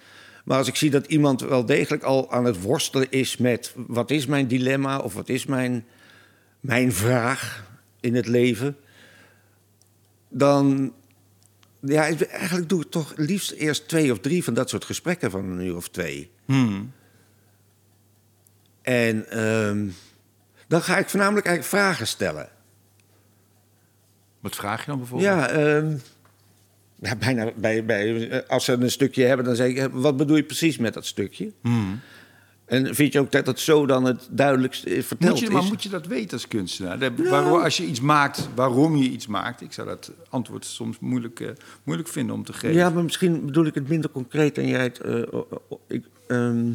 Maar als ik zie dat iemand wel degelijk al aan het worstelen is met wat is mijn dilemma of wat is mijn, mijn vraag in het leven, dan. Ja, eigenlijk doe ik toch liefst eerst twee of drie van dat soort gesprekken van een uur of twee. Hmm. En ehm, dan ga ik voornamelijk eigenlijk vragen stellen. wat vraag je dan bijvoorbeeld? Ja, ehm, ja bijna bij, bij, eh, als ze een stukje hebben, dan zeg ik: eh, wat bedoel je precies met dat stukje? Hmm. En vind je ook dat het zo dan het duidelijkst eh, verteld Moet je, is? maar moet je dat weten als kunstenaar? De- waarom, als je iets maakt, waarom je iets maakt. Ik zou dat antwoord soms moeilijk, eh, moeilijk vinden om te geven. Ja, maar misschien bedoel ik het minder concreet dan jij het. eh, ik, ehm.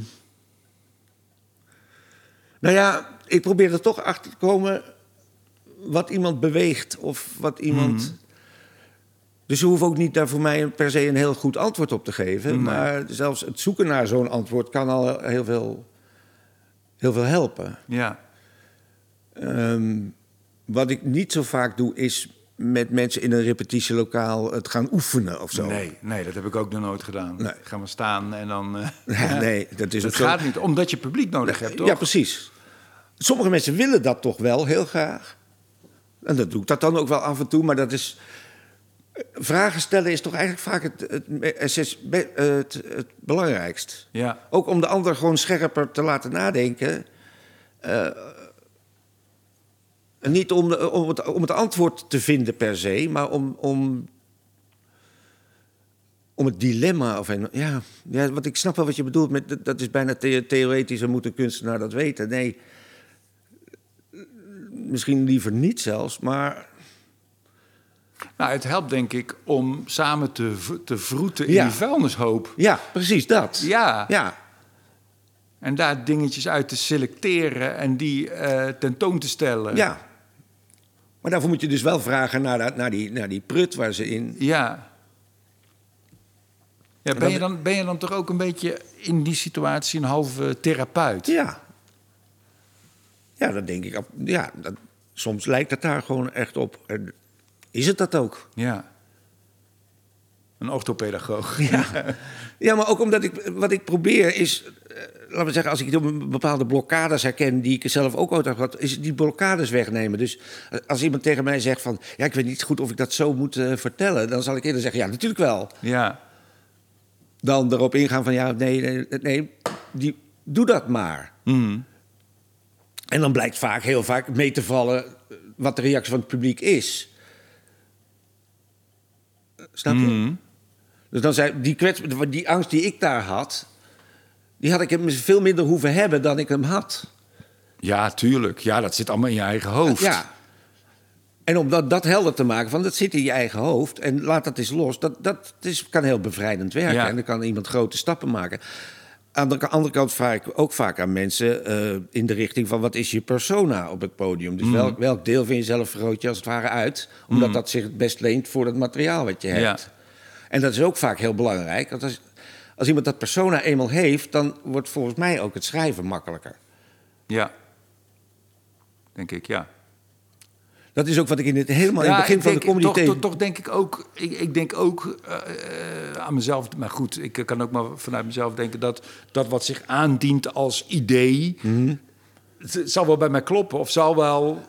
Nou ja, ik probeer er toch achter te komen wat iemand beweegt of wat iemand. Dus ze hoeven ook niet daar voor mij per se een heel goed antwoord op te geven. Nee. Maar zelfs het zoeken naar zo'n antwoord kan al heel veel, heel veel helpen. Ja. Ehm, wat ik niet zo vaak doe, is met mensen in een repetitielokaal het gaan oefenen of zo. Nee, nee, dat heb ik ook nog nooit gedaan. Nee. Gaan we staan en dan... eh, *laughs* Ja, nee, dat is zo. gaat niet, omdat je publiek nodig hebt, toch? Ja, precies. Sommige mensen willen dat toch wel heel graag. En dat doe ik dat dan ook wel af en toe, maar dat is. Vragen stellen is toch eigenlijk vaak het, het, het, het, belangrijkst. Ja. Ook om de ander gewoon scherper te laten nadenken. Eh, niet om, de- om, het, om het antwoord te vinden per se, maar om, om, om het dilemma. Of ja, ja, wat ik snap wel wat je bedoelt. Met, dat- dat is bijna the- theoretisch en moet een kunstenaar dat weten. Nee, misschien liever niet zelfs, maar Nou, het helpt denk ik om samen te, te vroeten in Ja. die vuilnishoop. ja, precies dat. Ja. Ja, En daar dingetjes uit te selecteren en die eh, tentoon te stellen. ja. Maar daarvoor moet je dus wel vragen naar, dat, naar, die, naar die prut waar ze in... Ja. Ja, ben, je dan, ben je dan toch ook een beetje in die situatie een halve therapeut? Ja. Ja, dat denk ik. Ja, dat, soms lijkt het daar gewoon echt op. Is het dat ook? Ja. Een orthopedagoog. Ja. *laughs* ja, maar ook omdat ik, wat ik probeer is, eh, laten we zeggen, als ik bepaalde blokkades herken die ik zelf ook ooit heb gehad, is die blokkades wegnemen. Dus eh, als iemand tegen mij zegt van, ja, ik weet niet goed of ik dat zo moet eh, vertellen, dan zal ik eerder zeggen, ja, natuurlijk wel. Ja. Dan erop ingaan van, ja, nee, nee, nee die, doe dat maar. Mm. En dan blijkt vaak, heel vaak mee te vallen wat de reactie van het publiek is. Snap je? Mm. Dus dan zei die, kwets, die angst die ik daar had, die had ik hem veel minder hoeven hebben dan ik hem had. Ja, tuurlijk. Ja, dat zit allemaal in je eigen hoofd. Ja. En om dat, dat helder te maken, van dat zit in je eigen hoofd en laat dat eens los, dat, dat is, kan heel bevrijdend werken. Ja. En dan kan iemand grote stappen maken. Aan de andere kant vraag ik ook vaak aan mensen eh, in de richting van wat is je persona op het podium? Dus welk, welk deel van jezelf vergroot je als het ware uit? Omdat dat zich het best leent voor het materiaal wat je hebt. Ja. En dat is ook vaak heel belangrijk. Want als, als iemand dat persona eenmaal heeft, dan wordt volgens mij ook het schrijven makkelijker. Ja. Denk ik, ja. Dat is ook wat ik in het helemaal in het begin van de denk- comedy toch, tegen- toch, toch denk ik ook, ik, ik denk ook eh, eh, aan mezelf, maar goed, ik kan ook maar vanuit mezelf denken dat dat wat zich aandient als idee, het, het zal wel bij mij kloppen of zal wel,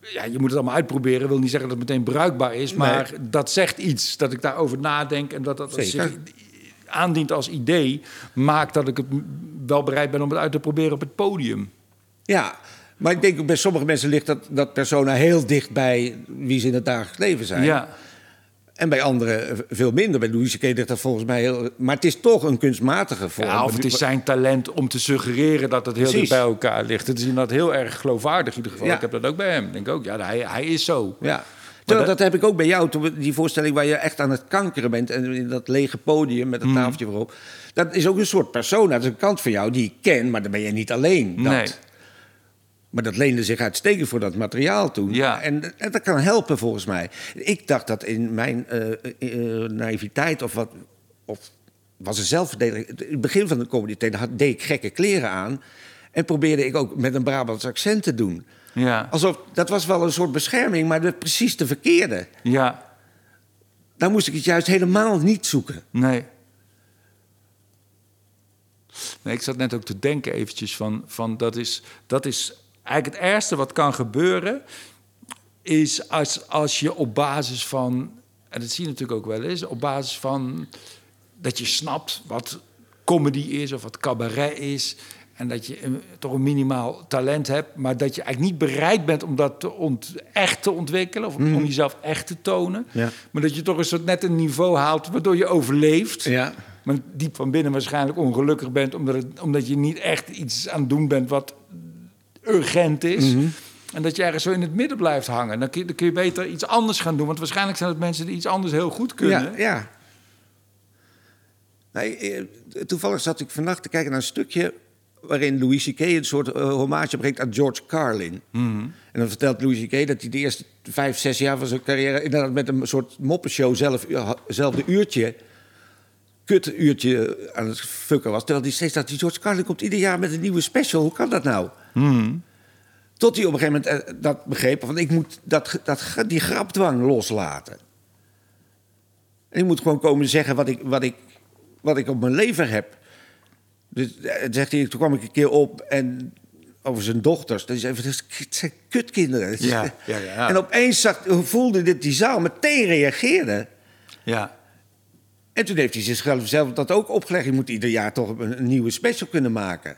ja, je moet het allemaal uitproberen, wil niet zeggen dat het meteen bruikbaar is, maar dat zegt iets, dat ik daarover nadenk en dat dat zich aandient als idee, maakt dat ik het wel bereid ben om het uit te proberen op het podium. Ja, maar ik denk ook bij sommige mensen ligt dat, dat persona heel dicht bij wie ze in het dagelijks leven zijn. Ja, En bij anderen eh, veel minder. Bij Louis C.K. ligt dat volgens mij heel... Maar het is toch een kunstmatige vorm. Ja, of het is zijn talent om te suggereren dat het heel dicht bij elkaar ligt. Het is inderdaad heel erg geloofwaardig in ieder geval. Ja. Ik heb dat ook bij hem. Ik denk ook, ja, hij, hij is zo. Ja. Terwijl, dat- heb ik ook bij jou, die voorstelling waar je echt aan het kankeren bent... en in dat lege podium met Mhm. een tafeltje voorop... dat is ook een soort persona, dat is een kant van jou die ik ken... maar dan ben je niet alleen. Dat. Nee. Maar dat leende zich uitstekend voor dat materiaal toen. Ja. En, en dat kan helpen volgens mij. Ik dacht dat in mijn eh, eh, naïviteit of wat... Of was een zelfverdediging. In het begin van de comedy had deed ik gekke kleren aan... en probeerde ik ook met een Brabants accent te doen. Ja, Alsof, dat was wel een soort bescherming, maar de, precies de verkeerde. ja, Daar moest ik het juist helemaal niet zoeken. nee. Nee, ik zat net ook te denken eventjes van, van dat, is, dat is eigenlijk het ergste wat kan gebeuren... is als, als je op basis van, en dat zie je natuurlijk ook wel eens... op basis van dat je snapt wat comedy is of wat cabaret is... en dat je een- toch een minimaal talent hebt... maar dat je eigenlijk niet bereid bent om dat te ont, echt te ontwikkelen... of om jezelf echt te tonen. Ja. Maar dat je toch een soort net een niveau haalt waardoor je overleeft... Ja. maar diep van binnen waarschijnlijk ongelukkig bent... omdat, het, omdat je niet echt iets aan het doen bent wat urgent is... En dat je ergens zo in het midden blijft hangen. Dan kun, je, dan kun je beter iets anders gaan doen. Want waarschijnlijk zijn het mensen die iets anders heel goed kunnen. Ja, ja. Nee, eh, toevallig zat ik vannacht te kijken naar een stukje... waarin Louis C.K. een soort eh, hommage brengt aan George Carlin. En dan vertelt Louis C.K. dat hij de eerste vijf, zes jaar van zijn carrière... inderdaad met een soort moppenshow zelf, zelfde uurtje... kut uurtje aan het fucken was. Terwijl hij steeds dacht, George Carlin komt ieder jaar met een nieuwe special. Hoe kan dat nou? Tot hij op een gegeven moment eh, dat begreep... van ik moet dat, dat, die grapdwang loslaten. En ik moet gewoon komen zeggen wat ik, wat ik, wat ik op mijn lever heb. Dus eh, zegt hij, toen kwam ik een keer op en over zijn dochters. Dat is even, het zijn kutkinderen. Ja, ja, ja. En opeens zag, voelde dit die zaal meteen reageerde. Ja. En toen heeft hij zichzelf zelf dat ook opgelegd. Je moet ieder jaar toch een, een nieuwe special kunnen maken.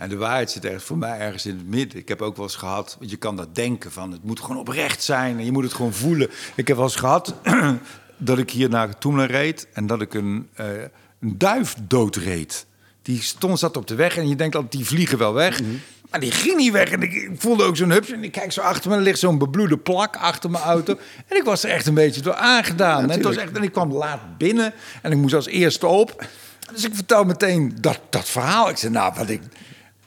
En de waarheid zit echt voor mij ergens in het midden. Ik heb ook wel eens gehad, want je kan dat denken van het moet gewoon oprecht zijn en je moet het gewoon voelen. Ik heb wel eens gehad *clears throat* dat ik hier naar Toemler reed en dat ik een, eh, een duif doodreed. Die stond, zat op de weg en je denkt altijd, die vliegen wel weg. Maar die ging niet weg en ik, ik voelde ook zo'n hupsje. En ik kijk zo achter me, er ligt zo'n bebloede plak achter mijn auto. *laughs* En ik was er echt een beetje door aangedaan. en, het was echt, en ik kwam laat binnen en ik moest als eerste op. Dus ik vertel meteen dat, dat verhaal. Ik zei, nou, wat ik...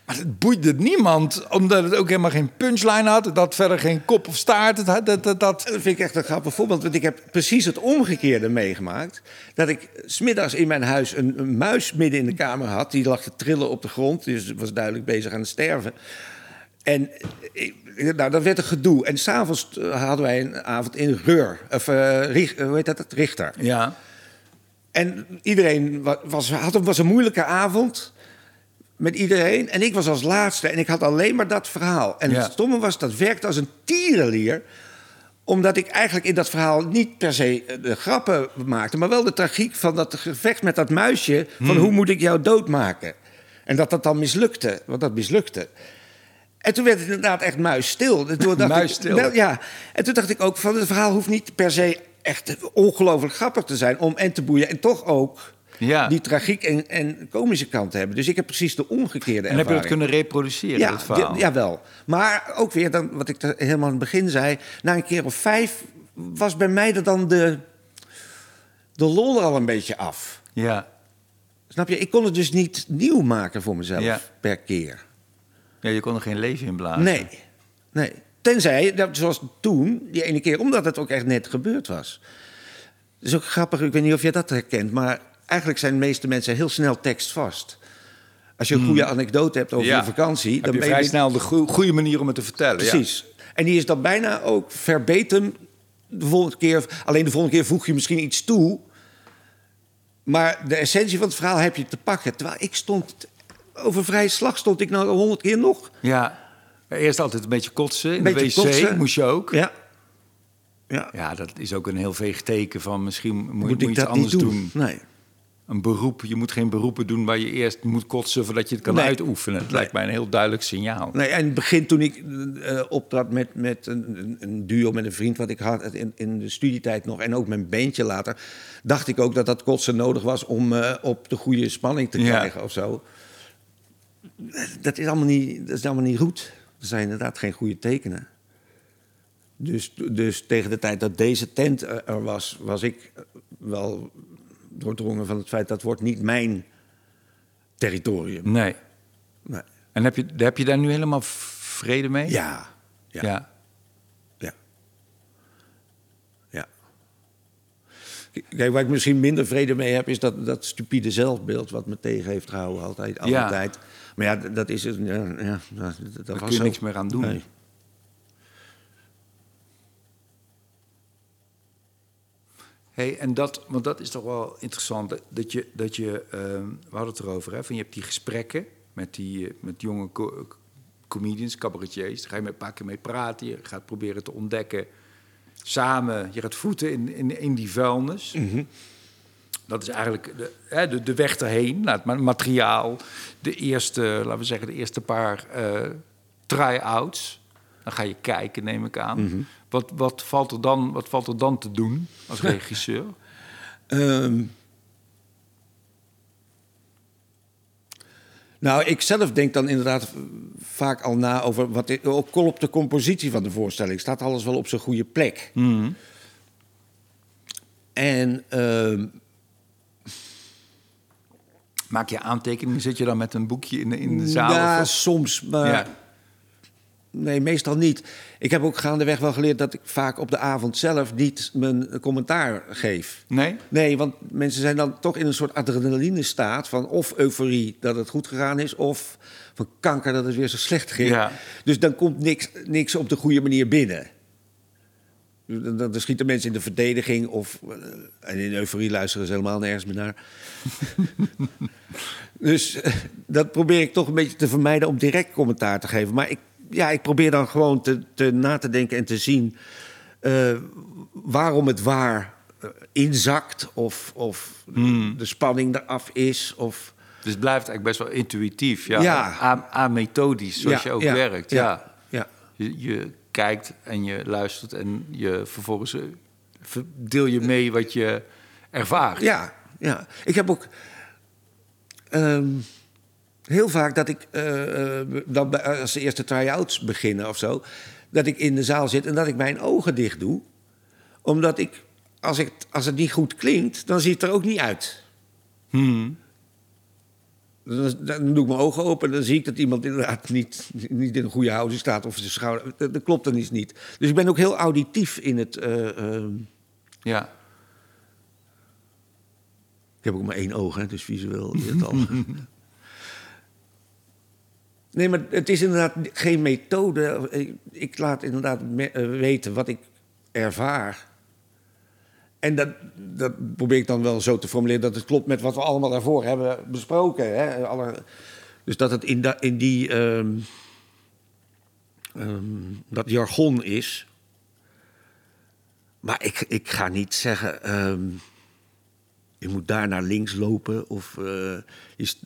Maar het boeide niemand, omdat het ook helemaal geen punchline had. Het had verder geen kop of staart. Het had, dat, dat, dat. Dat vind ik echt een grappig voorbeeld. Want ik heb precies het omgekeerde meegemaakt. Dat ik smiddags in mijn huis een, een muis midden in de kamer had. Die lag te trillen op de grond. Dus was duidelijk bezig aan het sterven. En ik- nou, dat werd een gedoe. En s'avonds eh, hadden wij een avond in Reur. Of eh, hoe heet dat? Richter. Ja, En iedereen wa- was, had, was een moeilijke avond met iedereen. En ik was als laatste en ik had alleen maar dat verhaal. En Ja. het stomme was, dat werkte als een tierenlier omdat ik eigenlijk in dat verhaal niet per se eh, de grappen maakte... maar wel de tragiek van dat gevecht met dat muisje... van hoe moet ik jou doodmaken? En dat dat dan mislukte, want dat mislukte. En toen werd het inderdaad echt muisstil. Toen *laughs* dacht Muisstil. wel, ja, en toen dacht ik ook van het verhaal hoeft niet per se echt ongelooflijk grappig te zijn... om en te boeien en toch ook Ja. die tragiek en, en komische kant hebben. Dus ik heb precies de omgekeerde en heb je dat ervaring. kunnen reproduceren, Ja, dat verhaal? ja, jawel. Maar ook weer, dan, wat ik helemaal aan het begin zei... na een keer of vijf was bij mij er dan de, de lol er al een beetje af. ja. Snap je? Ik kon het dus niet nieuw maken voor mezelf Ja. per keer. Ja, je kon er geen leven in blazen. Nee, nee. Tenzij, dat, zoals toen, die ene keer, omdat het ook echt net gebeurd was. Dat is ook grappig, ik weet niet of jij dat herkent... maar eigenlijk zijn de meeste mensen heel snel tekstvast. Als je een goede anekdote hebt over Ja. je vakantie... Heb je ben vrij snel de goe- goede manier om het te vertellen. ja. Precies. En die is dan bijna ook verbatim de volgende keer. Alleen de volgende keer voeg je misschien iets toe. Maar de essentie van het verhaal heb je te pakken. Terwijl ik stond... Over vrije slag stond ik nou honderd keer nog. Ja. Eerst altijd een beetje kotsen. In Beetje de wc kotsen. moest je ook. Ja. Ja. Ja, dat is ook een heel veeg teken van misschien moet, Moet moet ik iets dat anders niet doen. doen? Nee. Een beroep. Je moet geen beroepen doen waar je eerst moet kotsen voordat je het kan Nee. uitoefenen. Het Nee. lijkt mij een heel duidelijk signaal. Nee, en in het begin toen ik eh optrad met, met een, een- duo met een vriend wat ik had in, in de studietijd nog en ook mijn bandje later, dacht ik ook dat dat kotsen nodig was om eh, op de goede spanning te Ja. krijgen of zo. Dat is allemaal niet, dat is allemaal niet goed. Dat zijn inderdaad geen goede tekenen. Dus, dus tegen de tijd dat deze tent er er was, was ik wel doordrongen van het feit dat wordt niet mijn territorium. Nee. Nee. En heb je, heb je daar nu helemaal vrede mee? Ja. Ja. ja. Ja. Ja. Kijk, waar ik misschien minder vrede mee heb, is dat, dat stupide zelfbeeld wat me tegen heeft gehouden altijd. Alle Ja. tijd. Maar ja, dat is het. Ja, ja, dat, dat Daar was kun je zo. niks meer aan doen. Nee. Hey, en dat, want dat is toch wel interessant, dat- je, dat je ehm, we hadden het erover, hè, van je hebt die gesprekken met, die, eh, met jonge co- comedians, cabaretiers, daar ga je met een paar keer mee praten, je gaat proberen te ontdekken, samen, je gaat voeten in, in, in die vuilnis. Dat is eigenlijk de, hè, de, de weg erheen, naar het ma- materiaal, de eerste, laten we zeggen, de eerste paar eh try-outs. Dan ga je kijken, neem ik aan. Wat, wat, valt er dan, wat valt er dan te doen als *laughs* regisseur? Ehm. nou, ik zelf denk dan inderdaad vaak al na over wat ook al op de compositie van de voorstelling. Staat alles wel op zijn goede plek? En ehm, Maak je aantekeningen? Zit je dan met een boekje in de, in de zaal? ja, of- soms, maar ja. Nee, meestal niet. Ik heb ook gaandeweg wel geleerd dat ik vaak op de avond zelf niet mijn commentaar geef. Nee? Nee, want mensen zijn dan toch in een soort adrenaline-staat van of euforie dat het goed gegaan is, of van kanker dat het weer zo slecht ging. Ja. Dus dan komt niks, niks op de goede manier binnen. Dan, dan schieten mensen in de verdediging of eh, en in euforie luisteren ze helemaal nergens meer naar. *laughs* dus eh, dat probeer ik toch een beetje te vermijden om direct commentaar te geven. Maar ik, ja, ik probeer dan gewoon te, te na te denken en te zien eh, waarom het waar eh, inzakt of, of de spanning eraf is. Of, Dus het blijft eigenlijk best wel intuïtief. Ja. Ja. A-methodisch, zoals Ja, je ook ja, werkt. Ja. ja. Je, je kijkt en je luistert en je vervolgens eh, deel je mee wat je ervaart. Ja, ja. Ik heb ook ehm, heel vaak dat ik eh, eh, dan bij- als de eerste try-outs beginnen of zo, dat ik in de zaal zit en dat ik mijn ogen dicht doe, omdat ik als, ik als het niet goed klinkt, dan ziet het er ook niet uit. Hmm. Dan, dan doe ik mijn ogen open en dan zie ik dat iemand inderdaad niet, niet in een goede houding staat of zijn schouder. Dat, dat klopt dan iets niet. Dus ik ben ook heel auditief in het. eh, ehm, Ja. Ik heb ook maar één oog, hè, dus visueel is het *laughs* al. Nee, maar het is inderdaad geen methode. Ik, laat inderdaad eh, weten wat ik ervaar. En dat, dat probeer ik dan wel zo te formuleren dat het klopt met wat we allemaal daarvoor hebben besproken. Hè? Dus dat het in, in die, ehm, ehm, dat jargon is. Maar ik, ik ga niet zeggen. ehm, je moet daar naar links lopen of st-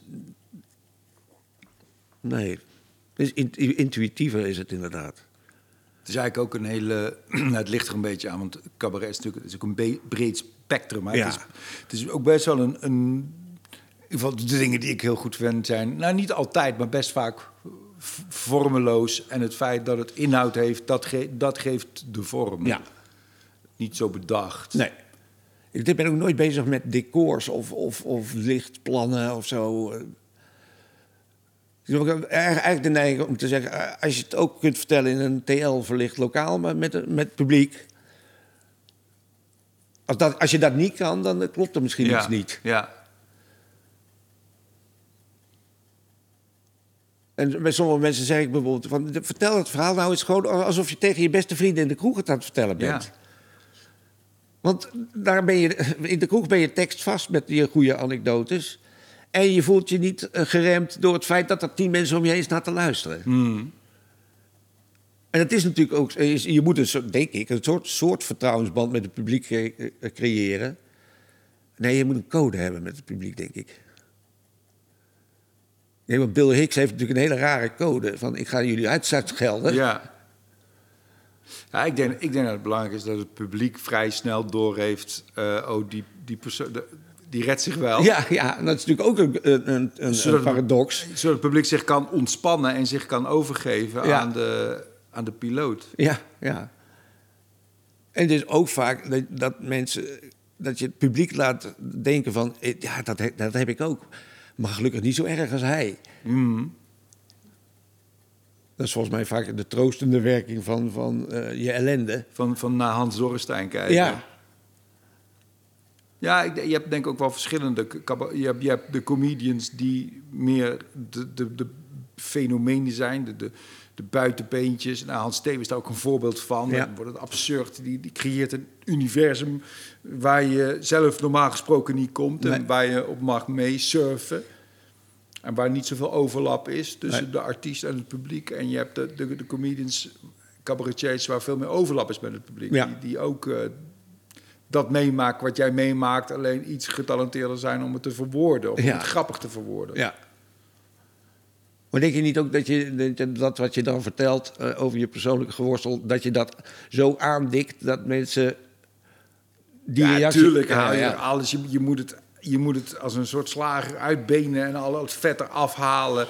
nee, dus in- intuïtiever is het inderdaad. Het is eigenlijk ook een hele. *clears throat* het ligt er een beetje aan, want cabaret is natuurlijk is ook een breed spectrum. Maar Ja. het, is, het is ook best wel een, een. In ieder geval de dingen die ik heel goed vind zijn. Nou, niet altijd, maar best vaak vormeloos. En het feit dat het inhoud heeft, dat, ge- dat geeft de vorm. Ja. Niet zo bedacht. Nee. Ik ben ook nooit bezig met decors of, of, of lichtplannen of zo. Ik heb eigenlijk de neiging om te zeggen... eh, als je het ook kunt vertellen in een TL-verlicht lokaal... maar met, met publiek... Als, dat, als je dat niet kan, dan klopt er misschien ja. iets niet. Ja. En bij sommige mensen zeg ik bijvoorbeeld van... vertel het verhaal nou eens gewoon alsof je tegen je beste vrienden in de kroeg het aan het vertellen bent. Ja. Want daar ben je, in de kroeg ben je tekstvast met je goede anekdotes. En je voelt je niet eh, geremd door het feit dat er tien mensen om je heen staan te luisteren. Hmm. En het is natuurlijk ook, is- je moet een soort, denk ik, een soort, soort vertrouwensband met het publiek cre- eh, creëren. Nee, je moet een code hebben met het publiek, denk ik. Nee, want Bill Hicks heeft natuurlijk een hele rare code. Van ik ga jullie uitschelden. Ja. Ja, ik denk, ik denk dat het belangrijk is dat het publiek vrij snel doorheeft... eh oh, die, die persoon... Die redt zich wel. Ja, ja, dat is natuurlijk ook een, een, een, een Zodat paradox. Zodat het publiek zich kan ontspannen en zich kan overgeven Ja. aan, de, aan de piloot. Ja, ja. En het is ook vaak dat, dat mensen, dat je het publiek laat denken van, eh, ja, dat, dat heb ik ook. Maar gelukkig niet zo erg als hij. Mm. Dat is volgens mij vaak de troostende werking van, van eh, je ellende. Van, van naar Hans Dorrestein kijken. Ja, Ja, je hebt denk ik ook wel verschillende. Je hebt, je hebt de comedians die meer de, de, de fenomenen zijn, de, de, de buitenbeentjes. Nou, Hans Steven is daar ook een voorbeeld van. Ja. Dan wordt het absurd. Die, die creëert een universum waar je zelf normaal gesproken niet komt en Nee. waar je op mag mee surfen. En waar niet zoveel overlap is tussen Nee. de artiest en het publiek. En je hebt de, de, de comedians, cabaretiers, waar veel meer overlap is met het publiek. Ja. Die, die ook eh, dat meemaken wat jij meemaakt, alleen iets getalenteerder zijn om het te verwoorden. Of Ja. het grappig te verwoorden. ja. Maar denk je niet ook dat je dat wat je dan vertelt eh, over je persoonlijke geworstel, dat je dat zo aandikt dat mensen die ja, reactie... tuurlijk. Ja, alles. Je, je, moet het, je moet het als een soort slager uitbenen en al het vet eraf halen.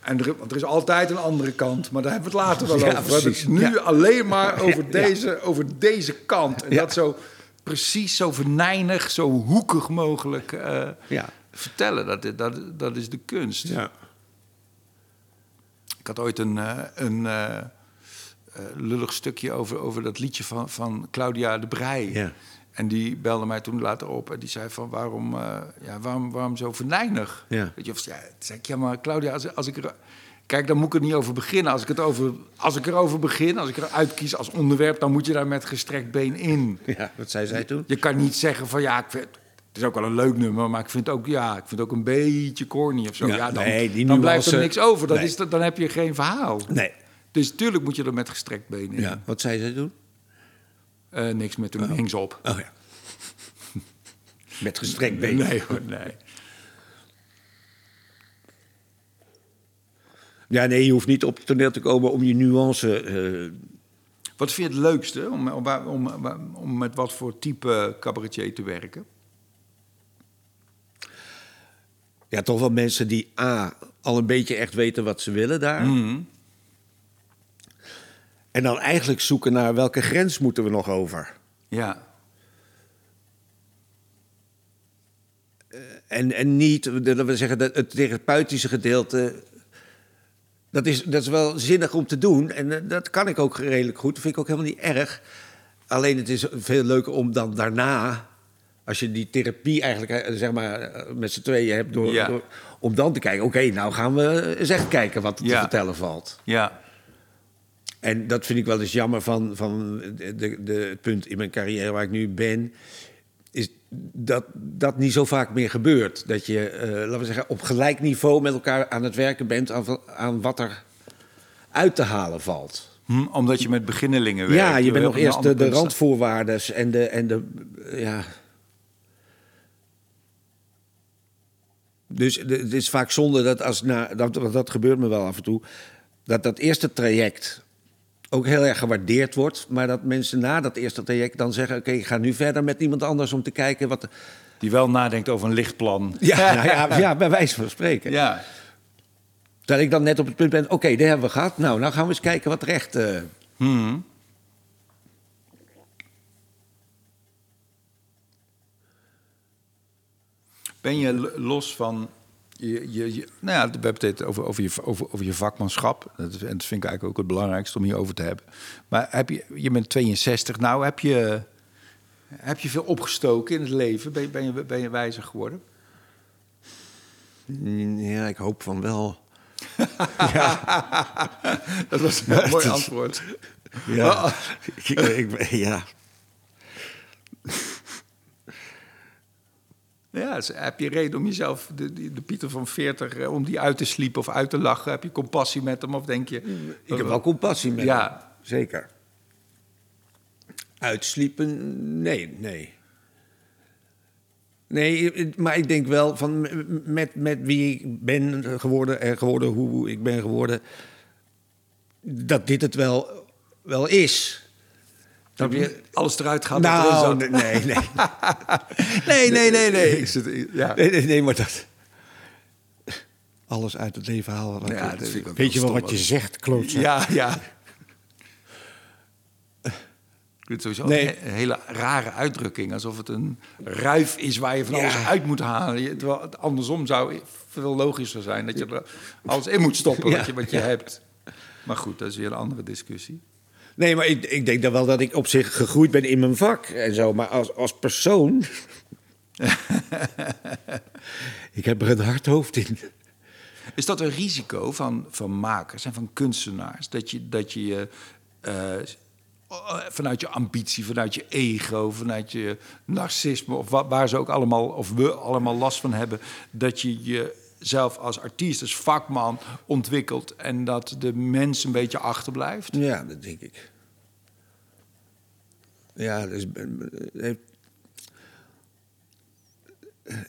En er, want er is altijd een andere kant, maar daar hebben we het later wel Ja, over. We hebben precies. het nu alleen maar over, *laughs* deze, over deze kant. En dat zo precies, zo venijnig, zo hoekig mogelijk eh, Ja. vertellen. Dat, dat, dat is de kunst. Ja. Ik had ooit een, eh, een eh, lullig stukje over, over dat liedje van, van Claudia de Brij. Ja. En die belde mij toen later op en die zei van waarom, ja, waarom, waarom zo venijnig? Ja. Weet je, of, ja, zei ik, ja maar Claudia, als, als ik er... Kijk, dan moet ik er niet over beginnen. Als ik, het over, als ik erover begin, als ik eruit kies als onderwerp... dan moet je daar met gestrekt been in. ja, wat zei zij toen? Je kan niet zeggen van ja, ik vind, het is ook wel een leuk nummer, maar ik vind het ook, ja, ik vind het ook een beetje corny of zo. Ja, Ja, dan, nee, die dan blijft er niks over. Dat nee. is, dan heb je geen verhaal. Nee. Dus tuurlijk moet je er met gestrekt been in. Ja, wat zei zij toen? Eh, niks met toen hing ze op. Oh ja. *laughs* Met gestrekt been. Nee hoor, nee. Ja, nee, je hoeft niet op het toneel te komen om je nuance... eh, Wat vind je het leukste om, om, om, om met wat voor type cabaretier te werken? ja, toch wel mensen die A, al een beetje echt weten wat ze willen daar. Mhm. En dan eigenlijk zoeken naar welke grens moeten we nog over. Ja. En, en niet, dat we zeggen, dat het therapeutische gedeelte... Dat is, dat is wel zinnig om te doen. En eh, dat kan ik ook redelijk goed. Dat vind ik ook helemaal niet erg. Alleen het is veel leuker om dan daarna... Als je die therapie eigenlijk eh, zeg maar, eh, met z'n tweeën hebt... Door, Ja. door- om dan te kijken, oké, nou gaan we eens echt kijken wat er te vertellen valt. Ja. En dat vind ik wel eens jammer van, van de, de, de- het punt in mijn carrière waar ik nu ben. Dat dat niet zo vaak meer gebeurt. Dat je, eh, laten we zeggen, op gelijk niveau met elkaar aan het werken bent aan, aan wat er uit te halen valt. Hm, omdat je met beginnelingen werkt. Ja, je bent nog eerst de, de randvoorwaarden en de, en de ja. Dus de- het is vaak zonde dat als na, dat, want dat gebeurt me wel af en toe, dat dat eerste traject ook heel erg gewaardeerd wordt, maar dat mensen na dat eerste traject dan zeggen: oké, ik ga nu verder met iemand anders om te kijken wat. Die wel nadenkt over een lichtplan. *laughs* Ja, nou ja, ja, bij wijze van spreken. Ja. Terwijl ik dan net op het punt ben: oké, dit hebben we gehad. Nou, nou gaan we eens kijken wat er echt. eh, Hm. Ben je los van je, je, je- nou ja, we hebben het over, over, je, over, over je vakmanschap. Dat, en dat vind ik eigenlijk ook het belangrijkste om hierover te hebben. Maar heb je, je bent 62, nou heb je, heb je veel opgestoken in het leven? Ben je, ben je, ben je wijzer geworden? Ja, ik hoop van wel. *laughs* Dat was een mooi antwoord. Ja. ik, ik, ja. Ja, dus heb je reden om jezelf, de, de, Pieter van 40, eh, om die uit te sliepen of uit te lachen? Heb je compassie met hem of denk je... Ik heb wel compassie met Ja. hem. Zeker. Uitsliepen? Nee, nee. Nee, maar ik denk wel van met, met wie ik ben geworden en geworden hoe ik ben geworden, dat dit het wel, wel is. Dat je alles eruit gaat Nou, zat. nee, nee. nee, *laughs* nee, nee, nee. Zit, ja. Nee, nee, nee, maar dat... Alles uit het leven halen. wat- Ja, dat vind ik ook Weet je wel wat je zegt, klootzak? Ja, ja. Ik vind het sowieso Nee. een he- hele rare uitdrukking. Alsof het een ruif is waar je van Ja. alles uit moet halen. Terwijl het andersom zou veel logischer zijn. Dat je er alles in moet stoppen *laughs* wat je, wat je hebt. Maar goed, dat is weer een andere discussie. Nee, maar ik, ik denk dan wel dat ik op zich gegroeid ben in mijn vak en zo. Maar als, als persoon... *laughs* ik heb er een hard hoofd in. Is dat een risico van, van makers en van kunstenaars? Dat je dat je je, eh, vanuit je ambitie, vanuit je ego, vanuit je narcisme, of wa- waar ze ook allemaal, of we allemaal last van hebben, dat je jezelf als artiest, als vakman ontwikkelt en dat de mens een beetje achterblijft? Ja, dat denk ik. Ja, dus... eh, heeft-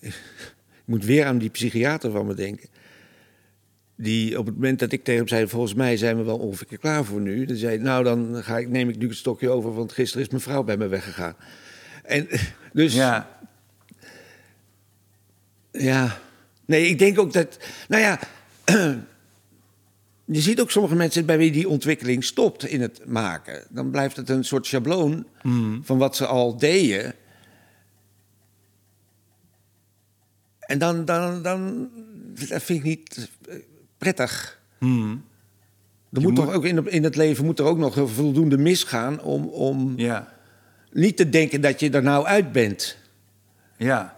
Ik moet weer aan die psychiater van me denken. Die op het moment dat ik tegen hem zei... volgens mij zijn we wel ongeveer klaar voor nu... dan zei nou dan ga ik, neem ik nu het stokje over... want gisteren is mijn vrouw bij me weggegaan. En dus... Ja, Ja. Nee, ik denk ook dat. Nou ja. *clears throat* Je ziet ook sommige mensen bij wie die ontwikkeling stopt in het maken. Dan blijft het een soort schabloon van wat ze al deden. En dan, dan, dan dat vind ik niet eh, prettig. Hmm. Er moet, moet- toch ook in, het- in het leven moet er ook nog voldoende misgaan om, om ja, niet te denken dat je er nou uit bent. ja.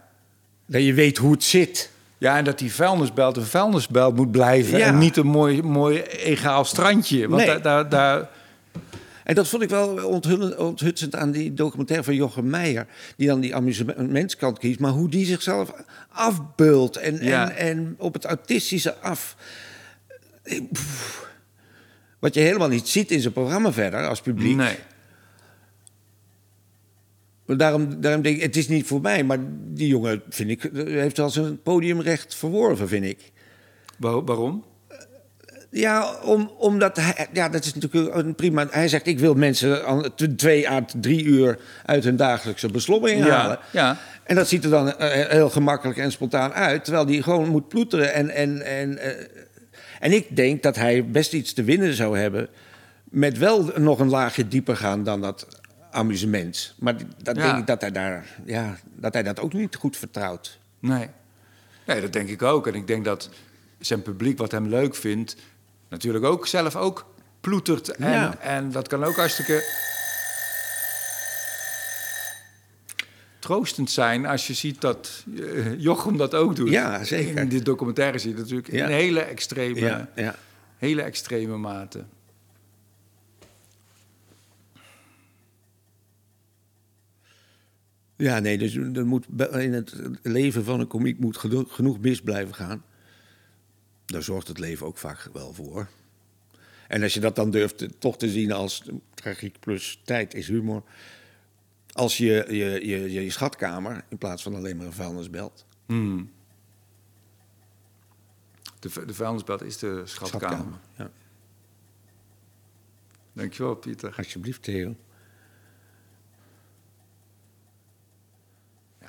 Dat je weet hoe het zit. Ja, en dat die vuilnisbelt een vuilnisbelt moet blijven Ja. en niet een mooi, mooi egaal strandje. Want Nee. daar, daar, daar, En dat vond ik wel onthutsend aan die documentaire van Jochem Meijer. Die dan die amusementskant kiest. Maar hoe die zichzelf afbeult. En, Ja. en, en op het autistische af. Pff. Wat je helemaal niet ziet in zijn programma verder als publiek. nee. Daarom, daarom denk ik, het is niet voor mij. Maar die jongen, vind ik, heeft wel zijn podiumrecht verworven, vind ik. Waar- waarom? Ja, om, omdat hij, ja, dat is natuurlijk een prima. Hij zegt: Ik wil mensen aan twee à drie uur uit hun dagelijkse beslommering halen. Ja. En dat ziet er dan eh, heel gemakkelijk en spontaan uit, terwijl die gewoon moet ploeteren. En, en, en, eh, en ik denk dat hij best iets te winnen zou hebben. met wel nog een laagje dieper gaan dan dat amusement. Maar dat Ja. denk ik dat hij, daar, ja, dat hij dat ook niet goed vertrouwt. Nee. Nee, dat denk ik ook. En ik denk dat zijn publiek wat hem leuk vindt... natuurlijk ook zelf ook ploetert. En, Ja. en dat kan ook hartstikke... troostend zijn als je ziet dat eh, Jochem dat ook doet. Ja, zeker. In die documentaire zie je natuurlijk Ja. in hele extreme, Ja, ja. hele extreme mate. Ja, nee, dus er moet in het leven van een komiek moet geno- genoeg mis blijven gaan. Daar zorgt het leven ook vaak wel voor. En als je dat dan durft toch te zien als tragiek plus tijd is humor. Als je je, je, je schatkamer in plaats van alleen maar een vuilnisbelt. Hmm. De, de vuilnisbelt is de schatkamer. Ja. Dankjewel, Pieter. Alsjeblieft, Theo.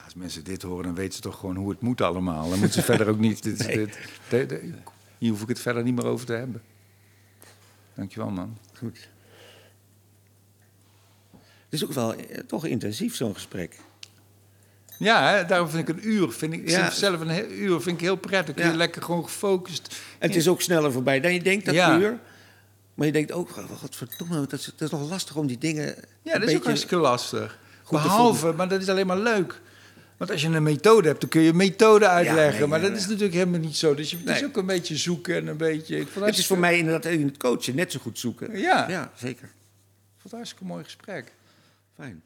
Als mensen dit horen, dan weten ze toch gewoon hoe het moet allemaal. Dan moeten ze verder ook niet... *laughs* Dit, dit, dit- dit- hier hoef ik het verder niet meer over te hebben. Dankjewel, man. Goed. Het is ook wel eh, toch intensief, zo'n gesprek. Ja, hè, daarom vind ik een uur... Vind ik, Ja. Zelf een uur vind ik heel prettig. Je Ja. lekker gewoon gefocust... En het is ook sneller voorbij dan je denkt, dat Ja. uur. Maar je denkt ook, oh, wat verdomme, dat is, dat is nog lastig om die dingen... Ja, dat is ook hartstikke lastig. goed Behalve, maar dat is alleen maar leuk. Want als je een methode hebt, dan kun je methode uitleggen. nee, maar dat is natuurlijk helemaal niet zo. Dus je, het is Nee. ook een beetje zoeken en een beetje... Ik Het is voor mij inderdaad in het coachen net zo goed zoeken. Ja. Ja, zeker. vond een hartstikke mooi gesprek. Fijn.